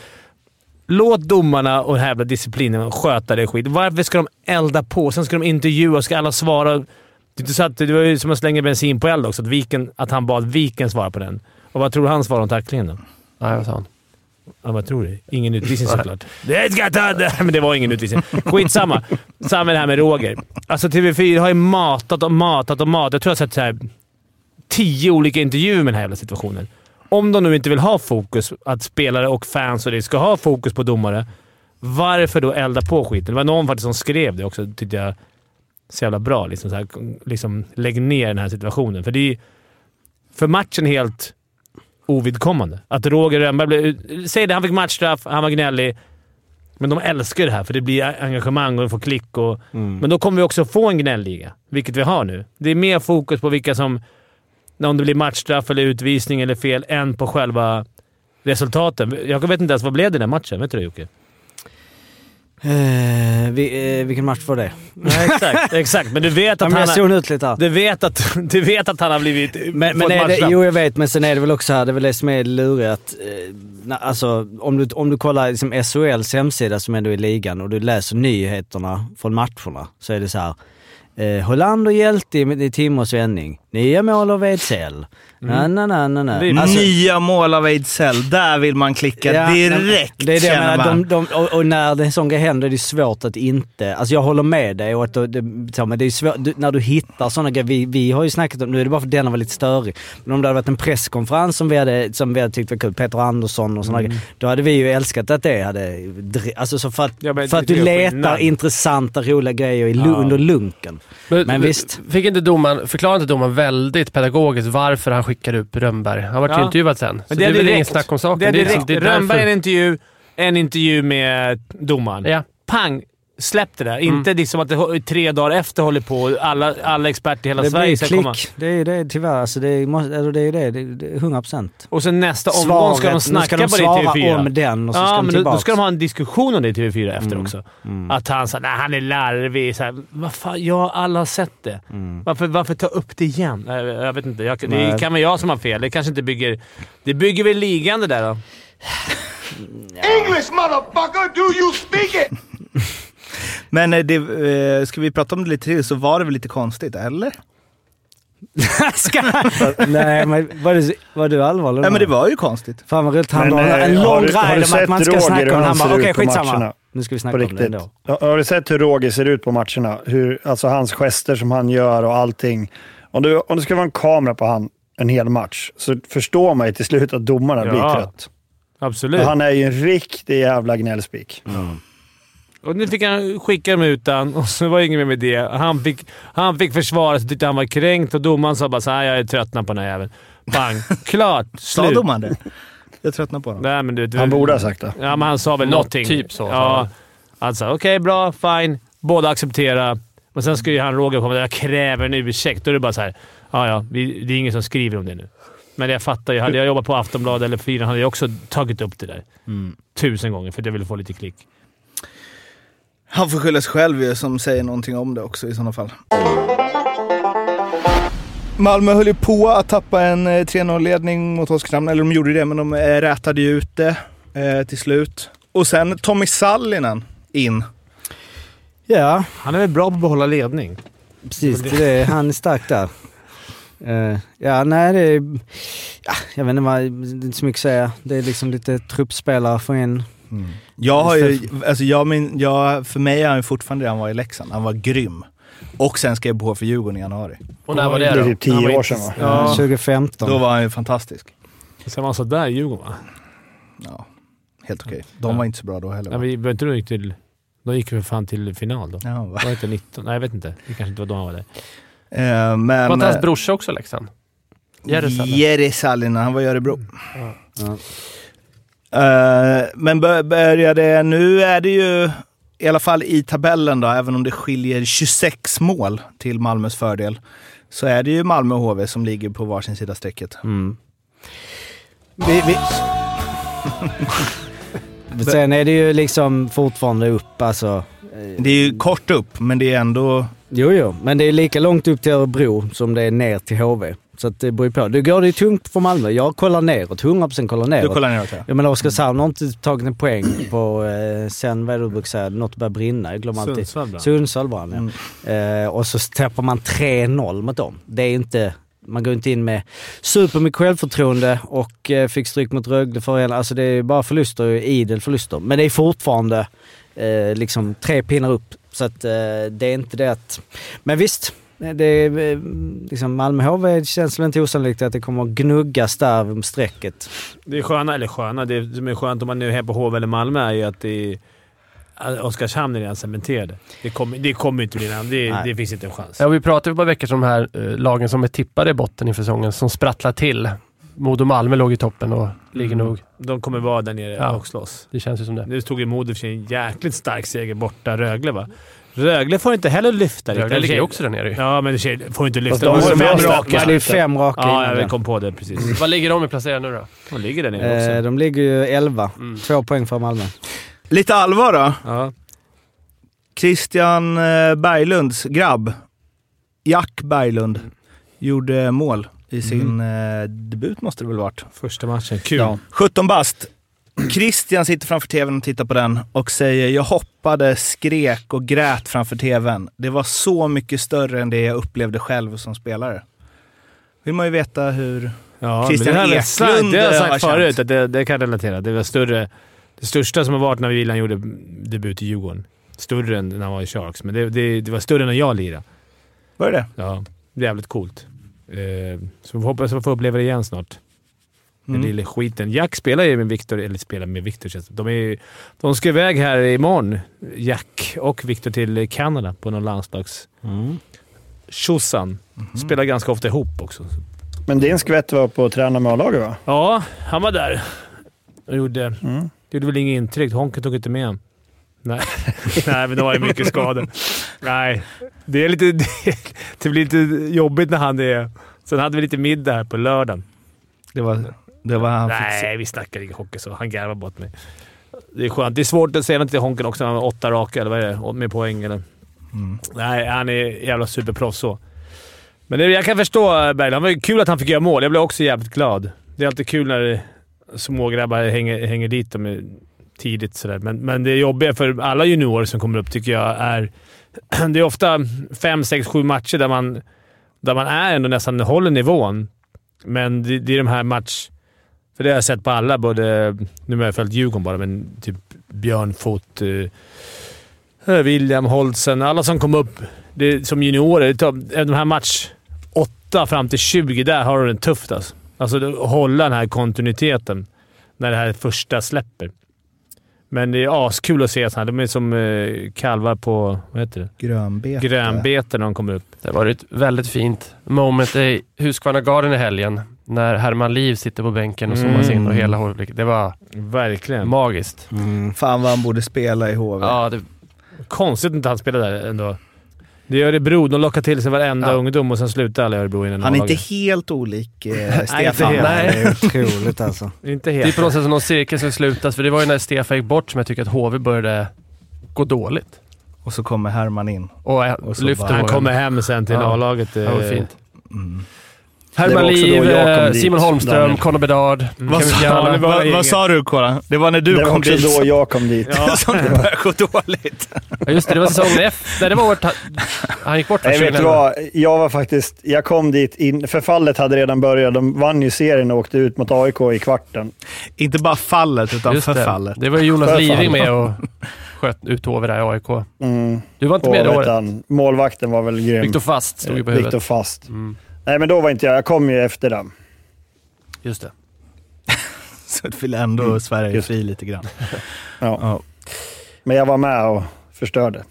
Låt domarna och jävla disciplinen sköta det skit. Varför ska de elda på? Sen ska de intervjua och ska alla svara. Det, är inte så att, det var ju som att slänga bensin på eld också. Att, Viken, att han bad Viken svara på den. Och vad tror du han svarade om tacklingen då? Nej, vad sa han? Ja, vad tror du? Ingen utvisning såklart. Det ska ta! Men det var ingen utvisning. Skitsamma. Samma det här med Roger. Alltså TV4 har ju matat och matat och matat. Jag tror jag har sett så här tio olika intervjuer med den här jävla situationen. Om de nu inte vill ha fokus, att spelare och fans och det ska ha fokus på domare, varför då elda på skiten? Det var någon faktiskt som skrev det också, tyckte jag. Så jävla bra. Liksom, så här, liksom, lägg ner den här situationen. För det är för matchen helt ovidkommande. Att Roger Rönnberg blev... Säg det, han fick matchstraff, han var gnällig. Men de älskar det här, för det blir engagemang och de får klick. Och, Men då kommer vi också få en gnälliga, vilket vi har nu. Det är mer fokus på vilka som... Om det blir matchstraff eller utvisning eller fel, än på själva resultaten. Jag vet inte ens vad blev det den matchen? Vet du det Jocke? Eh, vi, eh, vilken match var det? Nej, exakt. exakt. Men du vet att men jag han... zonade Har, ut lite här. du, vet att, du vet att han har blivit... Men, men är det, jo jag vet, men sen är det väl också här, det är väl det som är lurigt eh, alltså om du, om du kollar liksom SHLs hemsida som ändå är ligan och du läser nyheterna från matcherna så är det så här. Eh, Hollander hjälte i, i Timrås vändning. Nya mål av Ejdsell. Na, na, na, na, na. Alltså- Nya mål av Ejdsell. Där vill man klicka Ja, direkt, Det är det jag känner menar. man. De, de, och, och när det sån grej händer är det svårt att inte... Alltså jag håller med dig och att det, så, men det är svårt, du, när du hittar sådana grejer. Vi, vi har ju snackat om, nu är det bara för att denna var lite störig, men om det hade varit en presskonferens som vi hade, som vi hade tyckt var kul, Peter Andersson och sådana Mm. grejer, då hade vi ju älskat att det hade... Alltså så för att, Ja, men för att du letar intressanta, roliga grejer i, Ja. under lunken. Men visst. Fick inte domaren, förklarade inte domaren väldigt pedagogiskt varför han skickade upp Rönnberg? Han var ju Ja. intervjuad sen. Så det är, väl ingen snack om saken. Det är liksom- direkt. det är därför- Rönnberg en intervju, en intervju med domaren. Ja. Pang! Släpp det där. Mm. Inte liksom att det tre dagar efter håller på och alla, alla experter i hela Det Sverige blir ska klick. komma. Det är ju det tyvärr. Alltså det, är, måste- alltså det är ju det. Det är- det är 100 procent. Och sen nästa omgång ska de snacka ska de på det i svara TV4. om den och så ska ja, de men då, då ska de ha en diskussion om det i TV4 efter Mm. också. Mm. Att han sa nej, han är larvig. Så här, vad fan, ja, alla har sett det. Mm. Varför, varför ta upp det igen? Jag, jag vet inte. Jag, det kan vara jag som har fel. Det kanske inte bygger... Det bygger väl ligan det där då? English, motherfucker! Do you speak it? Men eh, det, eh, ska vi prata om det lite till så var det väl lite konstigt, eller? Nej, men var, det, var du allvarlig? Nej, men det var ju konstigt. Fan vad roligt. Han Men, eh, en har lång du- ride du om att man ska snacka om det. han bara, okej på skitsamma. matcherna? Nu ska vi På snacka om det riktigt. ändå. Ja, Har du sett hur Roger ser ut på matcherna? Hur, alltså hans gester som han gör och allting. Om, du, om det ska vara en kamera på han en hel match så förstår man ju till slut att domarna Ja. blir trött. Absolut. Han är ju en riktig jävla gnällspik. Och nu fick han skicka dem utan och så var det inget mer med det. Han fick, han fick försvara sig tyckte han var kränkt och domaren sa bara så här, jag är tröttnad på den här jäveln. Bang! Klart! Sa Slut. domaren det? Jag tröttnar på honom. Nej, men du, du, Han borde ha sagt det. Ja, men han sa väl någonting. typ så, sa Ja. han. Sa okej, bra, fine. Båda acceptera. Men sen skulle ju han Roger komma jag kräver en ursäkt. Då är det bara så här, ja ja, vi, det är ingen som skriver om det nu. Men jag fattar ju. Hade jag jobbat på Aftonbladet eller Fyran hade jag också tagit upp det där. Tusen gånger för att jag ville få lite klick. Han får skylla sig själv ju, som säger någonting om det också i sådana fall. Malmö höll ju på att tappa en eh, 3-0-ledning mot Oskarshamn, eller de gjorde det, men de eh, rätade ju ut det eh, till slut. Och sen Tommy Sallinen in. Ja, Han är väl bra på att behålla ledning. precis. Det är, han är stark där. Eh, ja, nej det är... Ja, jag vet inte vad, det är inte så mycket att säga. Det är liksom lite truppspelare få in. Jag har ju, alltså jag min, jag, för mig är han ju fortfarande det han var i Leksand. Han var grym. Och sen skrev på för Djurgården i januari. Och när var Det det är då? typ tio år sedan va? Ja. 2015. Då var han ju fantastisk. Sen var han sådär i Djurgården va? Ja, helt okej. De var inte så bra då heller. Ja, va? vi behöver inte de gick till... De gick för fan till final då. Ja, va? Var det inte 19? Nej, jag vet inte. Det kanske inte var då han var där. Eh, men... Var inte hans eh, brorsa också Leksand? Jerry Sallinen. Jerry Sallinen, han var i Örebro. Ja. Eh, men bör- började, nu är det ju i alla fall i tabellen då, även om det skiljer 26 mål till Malmös fördel, så är det ju Malmö och HV som ligger på varsin sida strecket. Mm. Vi, vi... Sen är det ju liksom fortfarande upp alltså. Det är ju kort upp, men det är ändå... Jo, jo, men det är lika långt upp till Örebro som det är ner till HV. Så att det beror ju på. Det går det ju tungt för Malmö. Jag kollar neråt, 100% kollar neråt. Du kollar neråt ja. Jag menar Oskarshamn har inte tagit en poäng på, eh, sen vad är det du brukar säga, något börjar brinna. Jag glömmer alltid. Sundsvall bra. Sundsvall brann ja. Mm. Eh, och så tappar man 3-0 mot dem. Det är inte, man går inte in med supermycket självförtroende och eh, fick stryk mot Rögle förra Alltså det är bara förluster, idel förluster. Men det är fortfarande eh, liksom tre pinnar upp. Så att eh, det är inte det att... Men visst, det är, eh, liksom Malmö HV känns väl inte osannolikt att det kommer att gnuggas där om strecket. Det är sköna, eller sköna, det som är skönt om man nu är här på HV eller Malmö är ju att det är... att Oskarshamn är redan cementerade. Det kommer, det kommer inte bli en det, det finns inte en chans. Ja, vi pratade för ett par veckor om de här eh, lagen som är tippade i botten inför säsongen, som sprattlar till. Modo Malmö låg i toppen och ligger nog... De kommer vara där nere Ja. och slåss. Det känns ju som det. Nu tog ju Modo för sig en jäkligt stark seger borta Rögle va? Rögle får inte heller lyfta Rögle riktigt. ligger ju också där nere ju. Ja, men får inte lyfta. de har är ju fem raka. Ja, det är fem raka Ja, innan jag det. kom på det precis. Vad ligger de i placerade nu då? De ligger där nere också. Eh, de ligger ju 11. Mm. Två poäng för Malmö. Lite allvar då. Ja. Christian eh, Berglunds grabb, Jack Berglund, gjorde mål i sin eh, debut måste det väl varit. Första matchen. Kul. Ja. 17 bast. Christian sitter framför tvn och tittar på den och säger “Jag hoppade, skrek och grät framför tvn. Det var så mycket större än det jag upplevde själv som spelare”. vill man ju veta hur Ja, Christian men det Eklund Det har jag sagt förut, att det, det kan jag relatera. Det var större. Det största som har varit när William gjorde debut i Djurgården. Större än när han var i Sharks, men det, det, det var större än när jag lirade. Var det Ja, jävligt coolt. Eh, så vi hoppas att få uppleva det igen snart. Den Mm. lilla skiten. Jack spelar ju med Victor, eller spelar med Victor känns det. De, är, de ska iväg här imorgon, Jack och Victor, till Kanada på någon landslags... Mm. Tjosan. Spelar ganska ofta ihop också. Men din skvätt var på att träna med A-laget va? Ja, han var där och gjorde... Mm. Det gjorde väl inget intryck. Honken tog inte med honom. Nej. Nej, men det var ju mycket skador. Nej, det är lite... Det, det blir lite jobbigt när han är... Sen hade vi lite middag här på lördagen. Det var, det var han Nej, vi snackar inte hockey så. Han garvar bort mig. Det är skönt. Det är svårt att säga något till Honken också. Han har åtta raka, eller vad är det? Med poäng eller? Mm. Nej, han är jävla superproffs så. Men det, jag kan förstå Berglund. Det var kul att han fick göra mål. Jag blev också jävligt glad. Det är alltid kul när smågrabbar hänger, hänger dit dem tidigt. Sådär. Men, men det jobbiga för alla juniorer som kommer upp tycker jag är... Det är ofta fem, sex, sju matcher där man, där man är ändå nästan håller nivån. Men det, det är de här match... För det har jag sett på alla, både... Nu har jag följt Djurgården bara, men typ Björn Foot, eh, William Holtzen, alla som kom upp det, som juniorer. Det tar- De här match 8 fram till 20, där har du det tufft alltså. Alltså hålla den här kontinuiteten när det här första släpper. Men det är askul att se sådana. De är som eh, kalvar på, vad heter det? Grönbete. Grönbete när de kommer upp. Det var ett väldigt fint moment i Husqvarna Garden i helgen. När Herman Liv sitter på bänken och zoomas in och Mm. hela håret. Det var Verkligen. magiskt. Mm. Fan vad han borde spela i HV. Ja, det, Konstigt att inte han spelar där ändå. Det är Örebro. De lockar till sig varenda Ja. ungdom och sen slutar alla i Örebro innan Han är inte helt olik eh, Stefan. helt. Nej. Det är otroligt alltså. Inte det är helt. på något sätt som någon cirkel ska slutas. För det var ju när Stefan gick bort som jag tycker att HV började gå dåligt. Och så kommer Herman in. Och, Och så lyfter bara- Han HV. kommer hem sen till Ja. A-laget. Det var eh, fint. Mm. Det Herman var också Liv, då jag kom eh, dit, Simon Holmström. Conor Bedard. Mm. Vad, sa, det vad, vad sa du Koran? Det var när du det var kom också dit då jag kom dit. Ja. som det började gå dåligt. Ja, just det, det var säsongen efter. Nej, det var året han, gick bort? Nej, vet du 2011. vad? Jag var faktiskt... Jag kom dit, in, förfallet hade redan börjat. De vann ju serien och åkte ut mot AIK i kvarten. Inte bara fallet, utan Just det. förfallet. Det var ju Jonas. Living med och sköt ut HV där i AIK. Mm. Du var inte Och med det året? han, målvakten var väl grym. Viktor Fast stod ju på huvudet. Viktor Fast. Mm, Nej, men då var inte jag. Jag kom ju efter den. just det. Så det vill ändå Mm. Sverige Just. fri lite grann. Ja. Ja. Men jag var med och förstörde.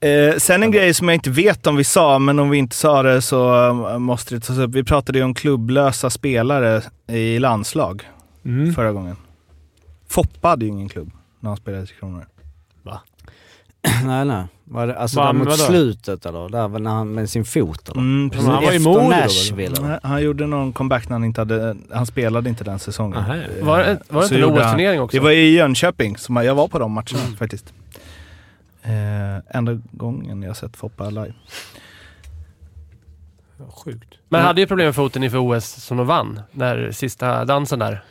Eh, sen en grej som jag inte vet om vi sa, men om vi inte sa det så eh, måste det tas upp. Vi pratade ju om klubblösa spelare i landslag Mm. förra gången. Foppa hade ju ingen klubb när han spelade i Kronor. nej, nej. Var det, alltså Va, där mot vadå? slutet eller? Där var när han med sin fot eller? Mm, precis. han var i Efter Modo då, Nashville eller? Nej, Han gjorde någon comeback när han inte hade, han spelade inte den säsongen. Aha. Eh, Var det, var det så inte en OS-turnering också? Det var i Jönköping, som jag var på de matcherna Mm. faktiskt. Eh, enda gången jag sett Foppa live. Sjukt. Men han hade ju problem med foten inför OS som de vann. När sista dansen där.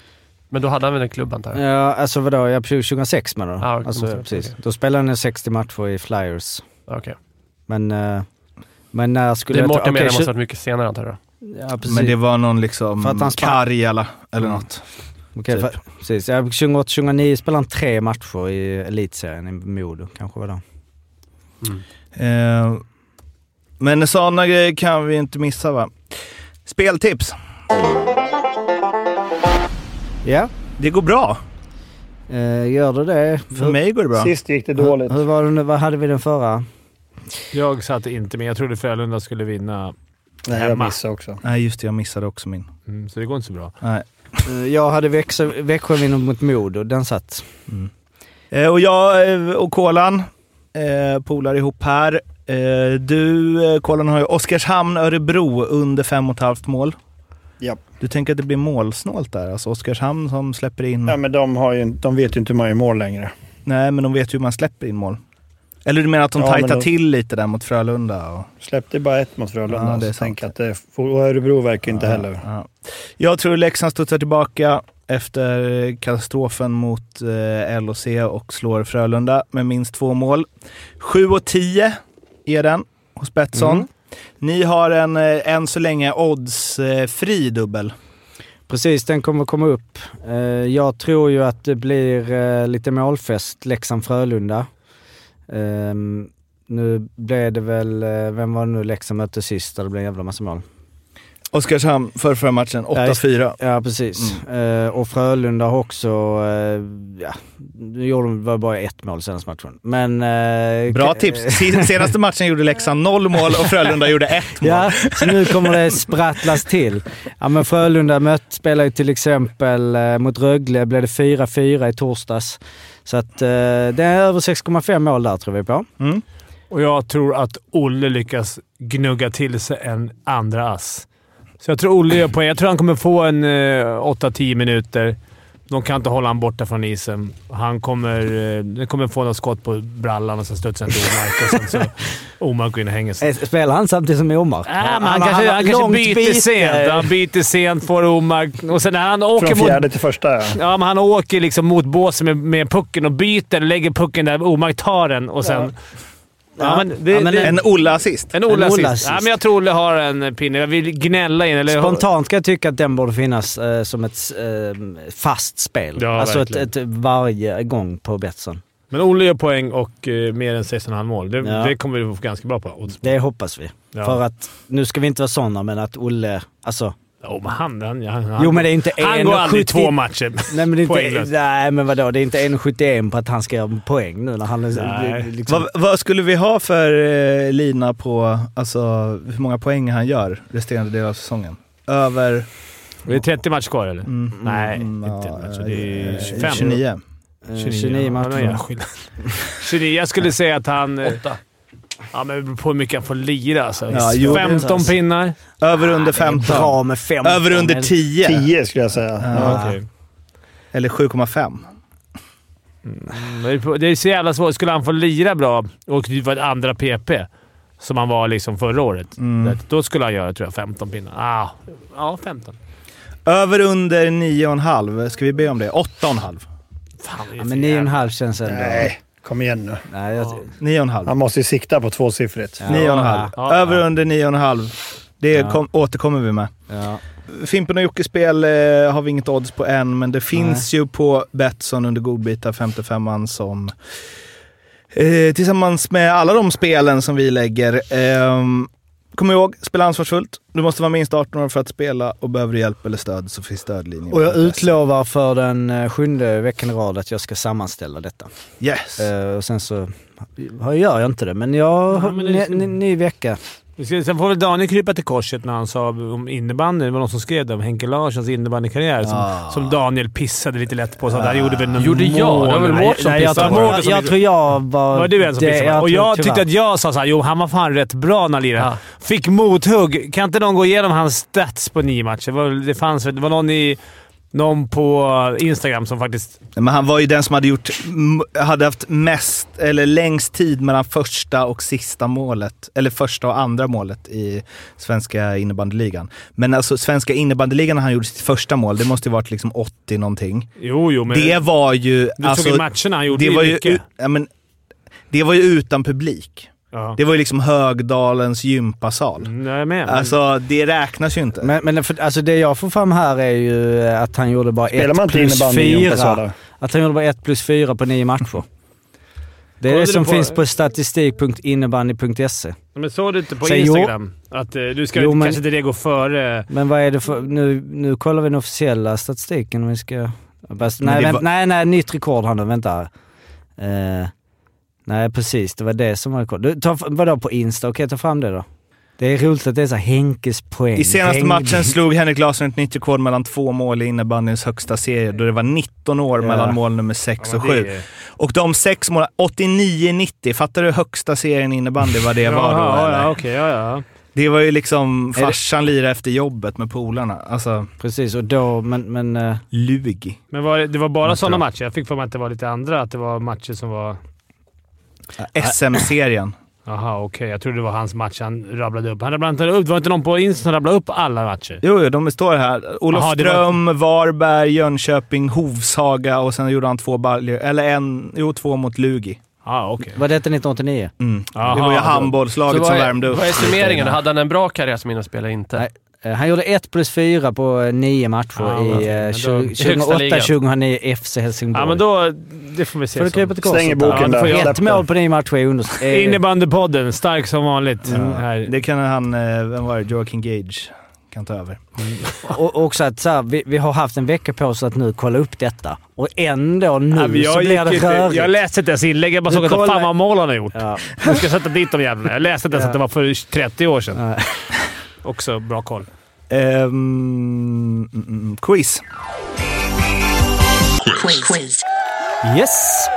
Men då hade han väl en klubb antar jag? Ja, alltså vadå? Jag 2006 menar du? Ja, det alltså, precis. Då spelade han 60 matcher i Flyers. Okej. Men, eh, men när skulle Det jag... Mårten okej, menar måste ha varit mycket senare antar jag. Ja, precis. Men det var någon liksom För att han Karjala eller Mm. något. Okej, typ. för, precis. Ja, 2008-2009 spelade han tre matcher i elitserien i Modo, kanske var det. Eh, men sådana grejer kan vi inte missa va? Speltips. Ja, Det går bra. eh, gör det det? För mig går det bra. Sist gick det dåligt. Hur, hur var det nu? Vad hade vi den förra? Jag satt inte med. Jag trodde Frölunda skulle vinna. Nej, jag Hemma. missade också. Nej just det, jag missade också min. Mm, så det går inte så bra. Nej. Eh, jag hade Växjö, Växjö vinner mot Modo, den satt. Eh, och jag eh, och Kolan eh, polar ihop här. Eh, du, eh, Kolan, har ju Oskarshamn, Örebro under fem och ett halvt mål. Ja. Du tänker att det blir målsnålt där? Alltså Oskarshamn som släpper in... Ja, men de, har ju, de vet ju inte hur man gör mål längre. Nej, men de vet ju hur man släpper in mål. Eller du menar att de Ja, tajtar då- till lite där mot Frölunda? Och... Släppte bara ett mot Frölunda. Ja, det är så tänk att det, och Örebro verkar inte heller. Ja. Jag tror Leksand studsar tillbaka efter katastrofen mot eh, LOC och slår Frölunda med minst två mål. 7 och 10 är den hos Betsson. Mm. Ni har en eh, än så länge oddsfri eh, dubbel. Precis, den kommer komma upp. Eh, jag tror ju att det blir lite målfest Leksand-Frölunda. Ehm, nu blev det väl, vem var det nu Leksand mötte sist där det blev en jävla massa mål? Oskarshamn för förra matchen, 8-4. Ja, precis. Eh, och Frölunda har också, eh, ja, nu gjorde de bara ett mål senaste matchen. Men... eh, Bra tips. Se- Senaste matchen gjorde Leksand noll mål och Frölunda gjorde ett mål. Ja, så nu kommer det sprattlas till. Ja, men Frölunda mött, spelar ju till exempel eh, mot Rögle, blev det 4-4 i torsdags. Så att eh, det är över 6,5 mål där tror vi på. Mm. Och jag tror att Olle lyckas gnugga till sig en andra ass. Så jag tror Olle gör poäng. Jag tror han kommer få en eh, 8-10 minuter. De kan inte hålla honom borta från isen. Han kommer, eh, kommer få något skott på brallan och sen studsar han till Omark och sen så Omark går in och hänger sig. Eh, Spelar han samtidigt som Omark? Nej, men han, kanske, han kanske byter byte. sent. Han byter sent, får Omark och sen när han åker Från mot... fjärde till första, ja. Ja, men han åker liksom mot båsen med, med pucken och byter, lägger pucken där Omark tar den och sen... Ja, men det, Ja, men det, En Olle-assist. en Olle en assist. Olle-assist. Ja, men jag tror Olle har en pinne. Jag vill gnälla in. Eller, Spontant ska jag tycka att den borde finnas eh, som ett eh, fast spel. Ja, alltså ett, ett varje gång på Betsson. Men Olle gör poäng och eh, mer än 6,5 mål. Det, Ja. det kommer vi få ganska bra på. Det hoppas vi. Ja. För att, nu ska vi inte vara sådana, men att Olle... Alltså, Jo, men han, han, han, jo men det är inte han en går aldrig 70 två matcher. Nej men, det är inte, nej men vadå, det är inte 1,71 på att han ska göra poäng nu när han. Liksom, Vad, vad skulle vi ha för eh, lina på alltså, hur många poäng han gör resterande del av säsongen? Över... Det är 30 matcher kvar eller? Mm, Nej, mm, inte ja, matcher. Det är eh, 25. 29. eh, 29, 29 Ja, matcher. det är skillnad. 29. Jag skulle säga att han... eh, Ja, men det beror på hur mycket han får lira. Alltså. Ja, jo, 15 pinnar. Över under Det är 15. bra med 15. Över under men- 10. 10 skulle jag säga. Ja. Ja. Okej. Eller 7,5. Mm, Det är så jävla svårt. Skulle han få lira bra och det var ett andra PP, som han var liksom förra året, Mm. då skulle han göra tror jag 15 pinnar. Ah, ja, 15. Över under 9,5. Ska vi be om det? 8,5. Fan, det Ja, men jävla- 9,5 känns ändå... Nej, kom igen nu. Nej, jag, 9,5. Han måste ju sikta på tvåsiffrigt. Ja. 9,5. Ja. Över under 9,5. Det Ja. kom, återkommer vi med. ja. Fimpen och Jocke-spel eh, har vi inget odds på än, men det finns ju på Betsson under godbitar 55an som eh, tillsammans med alla de spelen som vi lägger. ehm, kom ihåg, spela ansvarsfullt. Du måste vara minst 18 år för att spela och behöver du hjälp eller stöd så finns stödlinjen. Och jag utlovar för den eh, sjunde veckan i rad att jag ska sammanställa detta. Yes. Eh, och sen så ja, gör jag inte det, men jag har men det är ny, ny, ny vecka. Sen får väl Daniel krypa till korset när han sa om innebandy. Det var någon som skrev det om Henke Larssons innebandykarriär som, Ah. som Daniel pissade lite lätt på. Så att han gjorde väl någon Gjorde jag? Det var väl Mårten som pissade på Mårten Jag, som tror jag var... Var det du som det- pissade? jag Och jag tyvärr. tyckte att jag sa såhär, jo han var fan rätt bra när han lirade. Ja. Fick mothugg. Kan inte någon gå igenom hans stats på nio matcher? Det var, det fanns, det var någon, i, någon på Instagram som faktiskt... Men han var ju den som hade gjort, hade haft mest, eller längst tid mellan första och sista målet. Eller första och andra målet i svenska innebandyligan. Men alltså svenska innebandyligan när han gjorde sitt första mål, det måste ju varit liksom 80 någonting. Jo, jo, men... det var ju... du alltså, såg ju matcherna han gjorde det ju var ju, mycket. u- ja, men, det var ju utan publik. Ja. Det var ju liksom Högdalens gympasal. Mm, är med. men- Alltså det räknas ju inte. Men, men för, alltså det jag får fram här är ju att han gjorde bara Spelar 1 man inte plus innebandy i 4. gympasalen? Att han gjorde bara 1 plus 4 på nio matcher. Det är Kollade det som på- finns på statistik.innebandy.se. Men såg du inte på jo- Instagram? Att eh, du ska Jo, men- kanske inte det gå före... Men vad är det för... Nu, nu kollar vi den officiella statistiken om vi ska... Men nej, vänt, var- nej, nej, nytt rekord här nu. Vänta. Eh, nej, precis. Det var det som var rekord. Du, ta, vadå på Insta? Okej, ta fram det då. Det är roligt att det är så Henkes poäng. I senaste Henk- matchen slog Henrik Larsson ett nytt rekord mellan två mål i innebandyns högsta serie då det var 19 år Ja. mellan mål nummer 6 och Ja, 7. det är- Och de sex målen, 89-90. Fattar du högsta serien i innebandy vad det var då? Eller? ja, okej. ja, ja. Det var ju liksom Är det- farsan lirade efter jobbet med polarna. Alltså, Precis, och då... Men... men eh, lug. Men var det, det var bara sådana matcher? Jag fick för mig att det var lite andra. Att det var matcher som var... SM-serien. Jaha, okej. Jag trodde det var hans match han rabblade upp. Han rabblade inte upp. Det var inte någon på Insta som rabblade upp alla matcher? Jo, jo, de står här. Olofström, Varberg, Jönköping, Hovshaga och sen gjorde han två baljor. Eller en, jo två mot Lugi. Ah, okay. Var detta 1989? Mm. Aha, det var ju handbollslaget som är, värmde upp. vad är summeringen? Hade han en bra karriär som innerspelare? Inte? Nej. Eh, Han gjorde 1 plus 4 på eh, nio matcher Ja, i okej. eh, Men då- tjugo- i högsta ligan. 2008-2009 FC Helsingborg. Ja, men då... Det får vi se. får du krypa till korset. Stänger boken Ja, där. Ett mål på nio matcher är under... eh, Innebandypodden, stark som vanligt. Här. Det kan han, eh, vem var det? Joakim Gage kan ta över. Och också att så här, vi, vi har haft en vecka på oss att nu kolla upp detta. Och ändå nu men så jag, blir det rörigt. jag läste inte ens inlägg. Jag bara såg att fan vad mål han har gjort. Ja. Jag ska sätta dit de jävlarna. Jag läste inte ens Ja. att det var för 30 år sedan. Också bra koll. Mm, mm, quiz. Yes!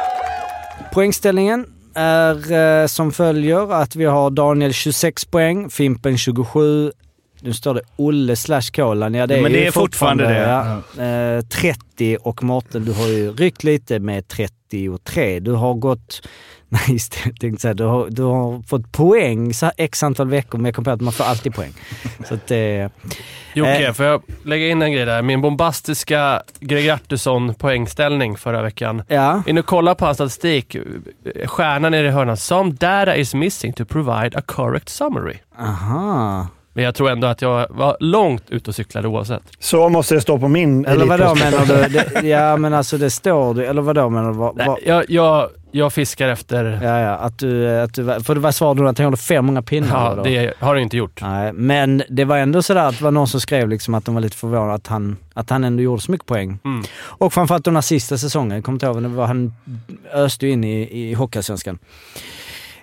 Poängställningen är eh, som följer att vi har Daniel 26 poäng, Fimpen 27, nu står det Olle slash Kolan. Ja, det är, Ja, men det är fortfarande det. Ja, eh, 30 och Mårten, du har ju ryckt lite med 33. Du har gått... Nej, just det, du har, du har fått poäng så här x antal veckor, men jag kom på att man får alltid poäng. Så att det... Jocke, Eh. får jag lägga in en grej där? Min bombastiska Greg Artusson poängställning förra veckan. Ja. In och kolla på hans statistik. Stjärnan nere i hörnan. Some data is missing to provide a correct summary. Aha. Men jag tror ändå att jag var långt ute och cyklade oavsett. Så måste det stå på min Eller vadå menar du? Det, ja men alltså det står du, eller vadå menar du? Vad, Nej, vad, jag, jag, jag fiskar efter... Ja, ja. Att du, att du, för det var svarade du att han gjorde 500 pinnar? Ja, då? det har du inte gjort. Nej, men det var ändå sådär att det var någon som skrev liksom att de var lite förvånade att han, att han ändå gjorde så mycket poäng. Mm. Och framförallt den här sista säsongen, jag kommer inte ihåg, var, han öste ju in i, i Hockeyallsvenskan.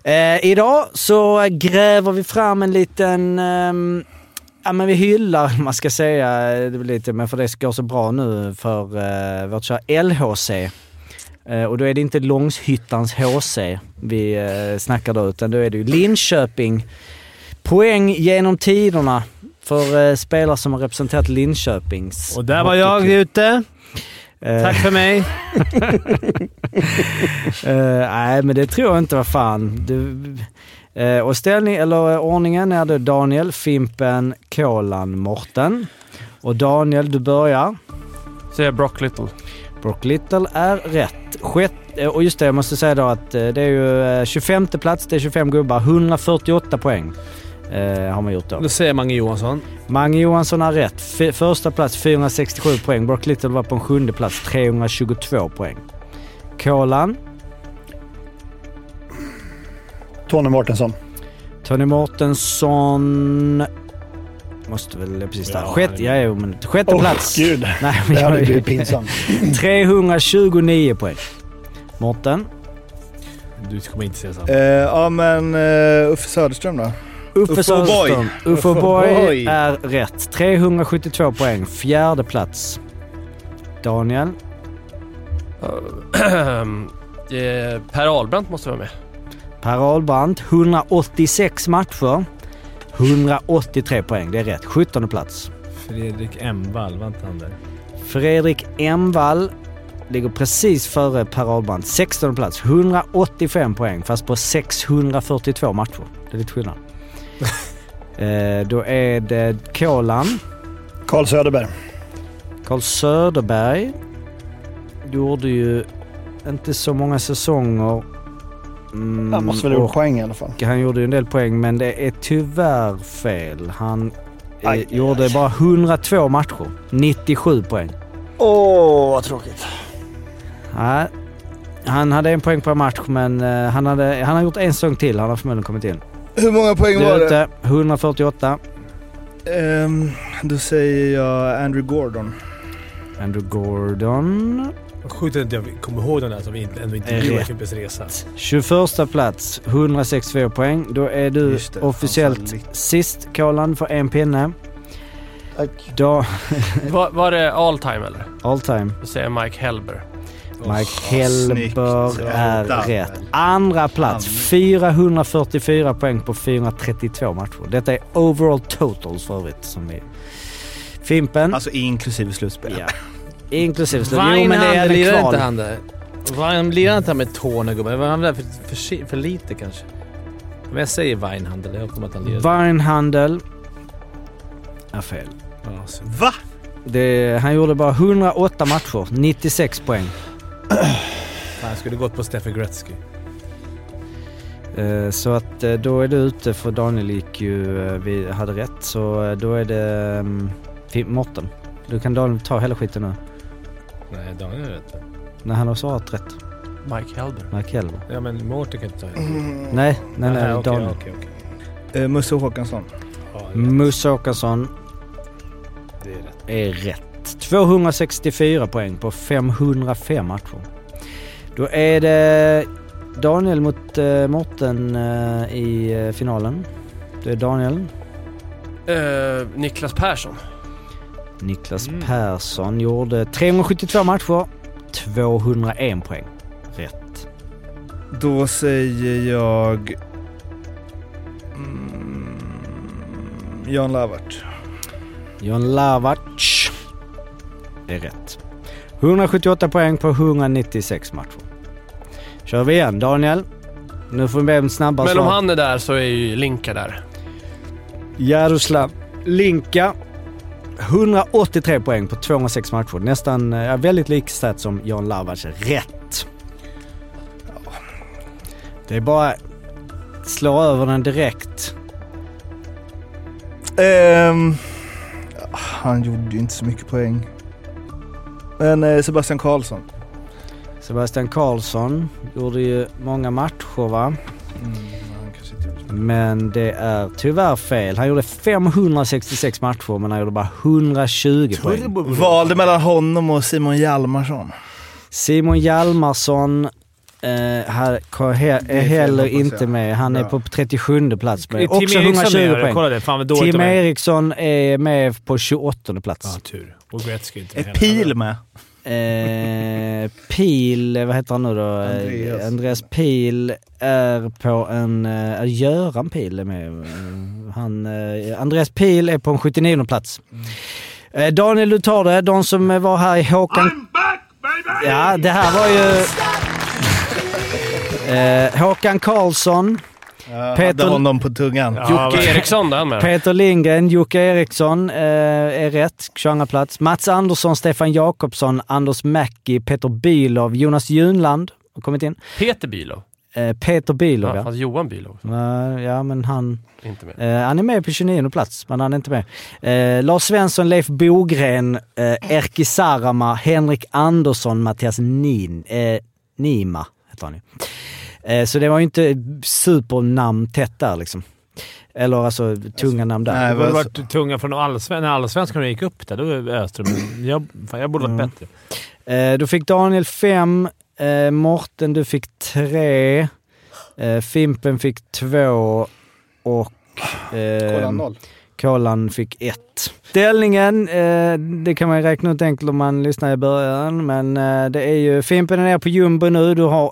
Eh, idag så gräver vi fram en liten... ehm, Ja men vi hyllar, man ska säga, det blir lite, men för det går så bra nu för eh, vårt kära LHC. Eh, och då är det inte Långshyttans HC vi eh, snackar då, utan då är det ju Linköping. Poäng genom tiderna för eh, spelare som har representerat Linköpings Och där var jag ute. Eh, Tack för mig. Eh, nej, men det tror jag inte. Vad fan. Du, eh, och ställning, eller ordningen är det Daniel, Fimpen, Kolan, Morten. Och Daniel, du börjar. Så är Brock Little. Brock Little är rätt. Sjätt, och just det, jag måste säga då att det är ju eh, 25 plats, det är 25 gubbar, 148 poäng. Eh, har man gjort då. Då säger Mange Johansson. Mange Johansson har rätt. F- första plats 467 poäng. Brock Little var på en sjunde plats 322 poäng. Kolan, Tony Mårtensson. Tony Mårtensson... Måste väl precis där. Ja, Sjätte, ja, jo, men sjätte Åh, plats. gud. Nej, men Det hade blivit pinsamt. 329 poäng. Mårten. Du kommer inte säga samma. Eh, ja men uh, Uffe Söderström då? Uffe Söderström. Uffe O'boy. är rätt. 372 poäng. Fjärde plats. Daniel. Eh, per Ahlbrandt måste vara med. Per Ahlbrandt. 186 matcher. 183 poäng. Det är rätt. 17 plats. Fredrik Emvall, var inte han där? Fredrik Emvall ligger precis före Per Ahlbrandt. 16 plats. 185 poäng fast på 642 matcher. Det är lite skillnad. eh, då är det Kolan. Carl Söderberg. Carl Söderberg gjorde ju inte så många säsonger. Mm, Han måste väl ha gjort poäng i alla fall. Han gjorde ju en del poäng men det är tyvärr fel. Han eh, Aj, aj, gjorde aj. bara 102 matcher. 97 poäng. Åh, vad tråkigt. Nej, han hade en poäng per match men eh, han, hade, han har gjort en säsong till. Han har förmodligen kommit in. Hur många poäng Du var är det? ute. 148. Ehm, då säger jag Andrew Gordon. Andrew Gordon. Sjukt att jag kommer ihåg den där som vi inte- ändå Är rätt. Fimpens Resa. 21 plats, 164 poäng. Då är du det, officiellt sist, Kolan, för en pinne. Tack. Då, Var, var det all time eller? all time. Då säger Mike Hellber. Mike snyggt. Hellber är rätt. Andra plats, 444 poäng på 432 matcher. Detta är overall totals för övrigt. Som vi... Fimpen, Alltså inklusive slutspel. ja. inklusive slut. Jo men det är Weinhandel, en lirar inte han där? Lirar inte han med tårna gubben? Var han där för, för, för lite kanske? Men jag säger Weinhandel. Jag kommer att han lirar. Weinhandel är fel. Va? Det, han gjorde bara 108 matcher, 96 poäng. Fan, jag skulle gått på Stefan Gretzky. Eh, Så att eh, då är du ute för Daniel gick ju, eh, vi hade rätt så då är det um, Mårten. Du kan Daniel ta hela skiten nu. Nej, Daniel är rätt. När han har svarat rätt. Mike Helber. Mike Helber. Ja, men Mårten kan inte ta det. Nej, nej, nej, Nej, okej, Daniel. okej, okej. Eh, Musse Håkansson. Ja, Musse Åkesson det är rätt. är rätt. 264 poäng på 505 matcher. Då är det Daniel mot uh, Mårten eh, i eh, finalen. Det är Daniel. Eh, Niklas Persson. Niklas Mm. Persson gjorde 372 matcher, 201 poäng. Rätt. Då säger jag... Mm, Jan Lavart. John Lavac är rätt. 178 poäng på 196 matcher. Kör vi igen. Daniel. Nu får vi be om snabba Men om svar. han är där så är ju Linka där. Jaroslav Linka. 183 poäng på 206 matcher. Nästan eh, väldigt lik stat som Jan Lavac. Rätt. Det är bara slå över den direkt. Ehm, han gjorde ju inte så mycket poäng. Men eh, Sebastian Karlsson. Sebastian Karlsson gjorde ju många matcher va? Mm. Men det är tyvärr fel. Han gjorde 566 matcher men han gjorde bara 120 poäng. Valde mellan honom och Simon Hjalmarsson. Simon Hjalmarsson eh, här, är heller inte med. Han är Ja. på 37 plats med Tim också Eriksson 120 med? poäng. Kolla det. Fan Tim. Eriksson är med på 28 plats. Ja, tur. Och Gretzky inte Är. Pil med? Eh, Pil, vad heter han nu då? Andreas. Andreas Pil är på en... Eh, Göran Pil är med. Han, eh, Andreas Pil är på en 79 plats. Eh, Daniel, du tar det. De som var här i Håkan... Ja, det här var ju... Eh, Håkan Karlsson, Jag Peter- hade honom på tungan. Ja, Jocke Eriksson, där med. Peter Lindgren, Jocke Eriksson eh, är rätt, 22 plats. Mats Andersson, Stefan Jakobsson, Anders Macki, Peter Bylov, Jonas Junland har kommit in. Peter Bilov. Eh, Peter Bylov, Ja, ja. fast Johan Bilov. Eh, ja, men han, Inte med. eh, han är med på 29 plats, men han är inte med. Eh, Lars Svensson, Leif Bogren, eh, Erkki Sarama, Henrik Andersson, Mattias Nin, eh, Nima heter han ju. Eh, så det var ju inte supernamn tätt där liksom. Eller alltså tunga namn där. Nej, Det borde varit tunga från allsvenskan. När allsvenskan gick upp där, då var Öström... Jag, fan, jag borde varit Mm. bättre. Eh, då fick Daniel fem, eh, Morten du fick tre, eh, Fimpen fick två och eh, Kolla noll. Kolan fick ett. Ställningen, eh, det kan man ju räkna ut enkelt om man lyssnar i början, men eh, det är ju Fimpen är nere på jumbo nu. Du har,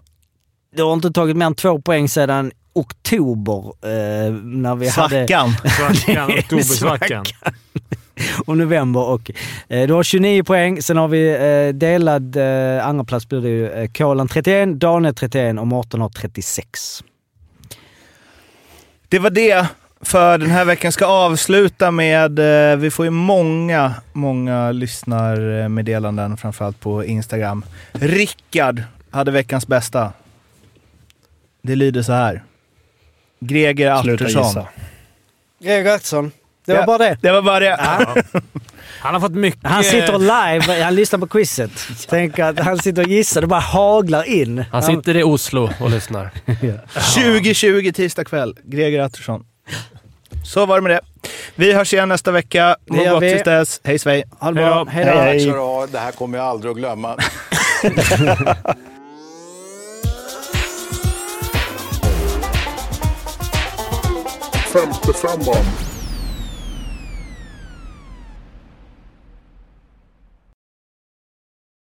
du har inte tagit mer än två poäng sedan oktober eh, när vi hade... Svackan. Svackan, oktobersvackan. och november. Och, eh, du har 29 poäng. Sen har vi eh, delad eh, andra plats blir det ju eh, Kolan 31, Daniel 31 och Mårten har 36. Det var det för den här veckan. Ska avsluta med, eh, vi får ju många, många lyssnarmeddelanden, framförallt på Instagram. Rickard hade veckans bästa. Det lyder så här. Greger Artursson. Greger Axelsson. Det var Ja. bara det. Det var bara det. Han har fått mycket... Han sitter live, han lyssnar på quizet. Tänk att han sitter och gissar, det bara haglar in. Han sitter i Oslo och lyssnar. 2020 tisdag kväll. Greger Artursson. Så var det med det. Vi hörs igen nästa vecka. Må Det gör gott vi. tills dess. Hej svej. Ha det bra. Hej då. Hej, hej. Det här kommer jag aldrig att glömma. from the film bomb.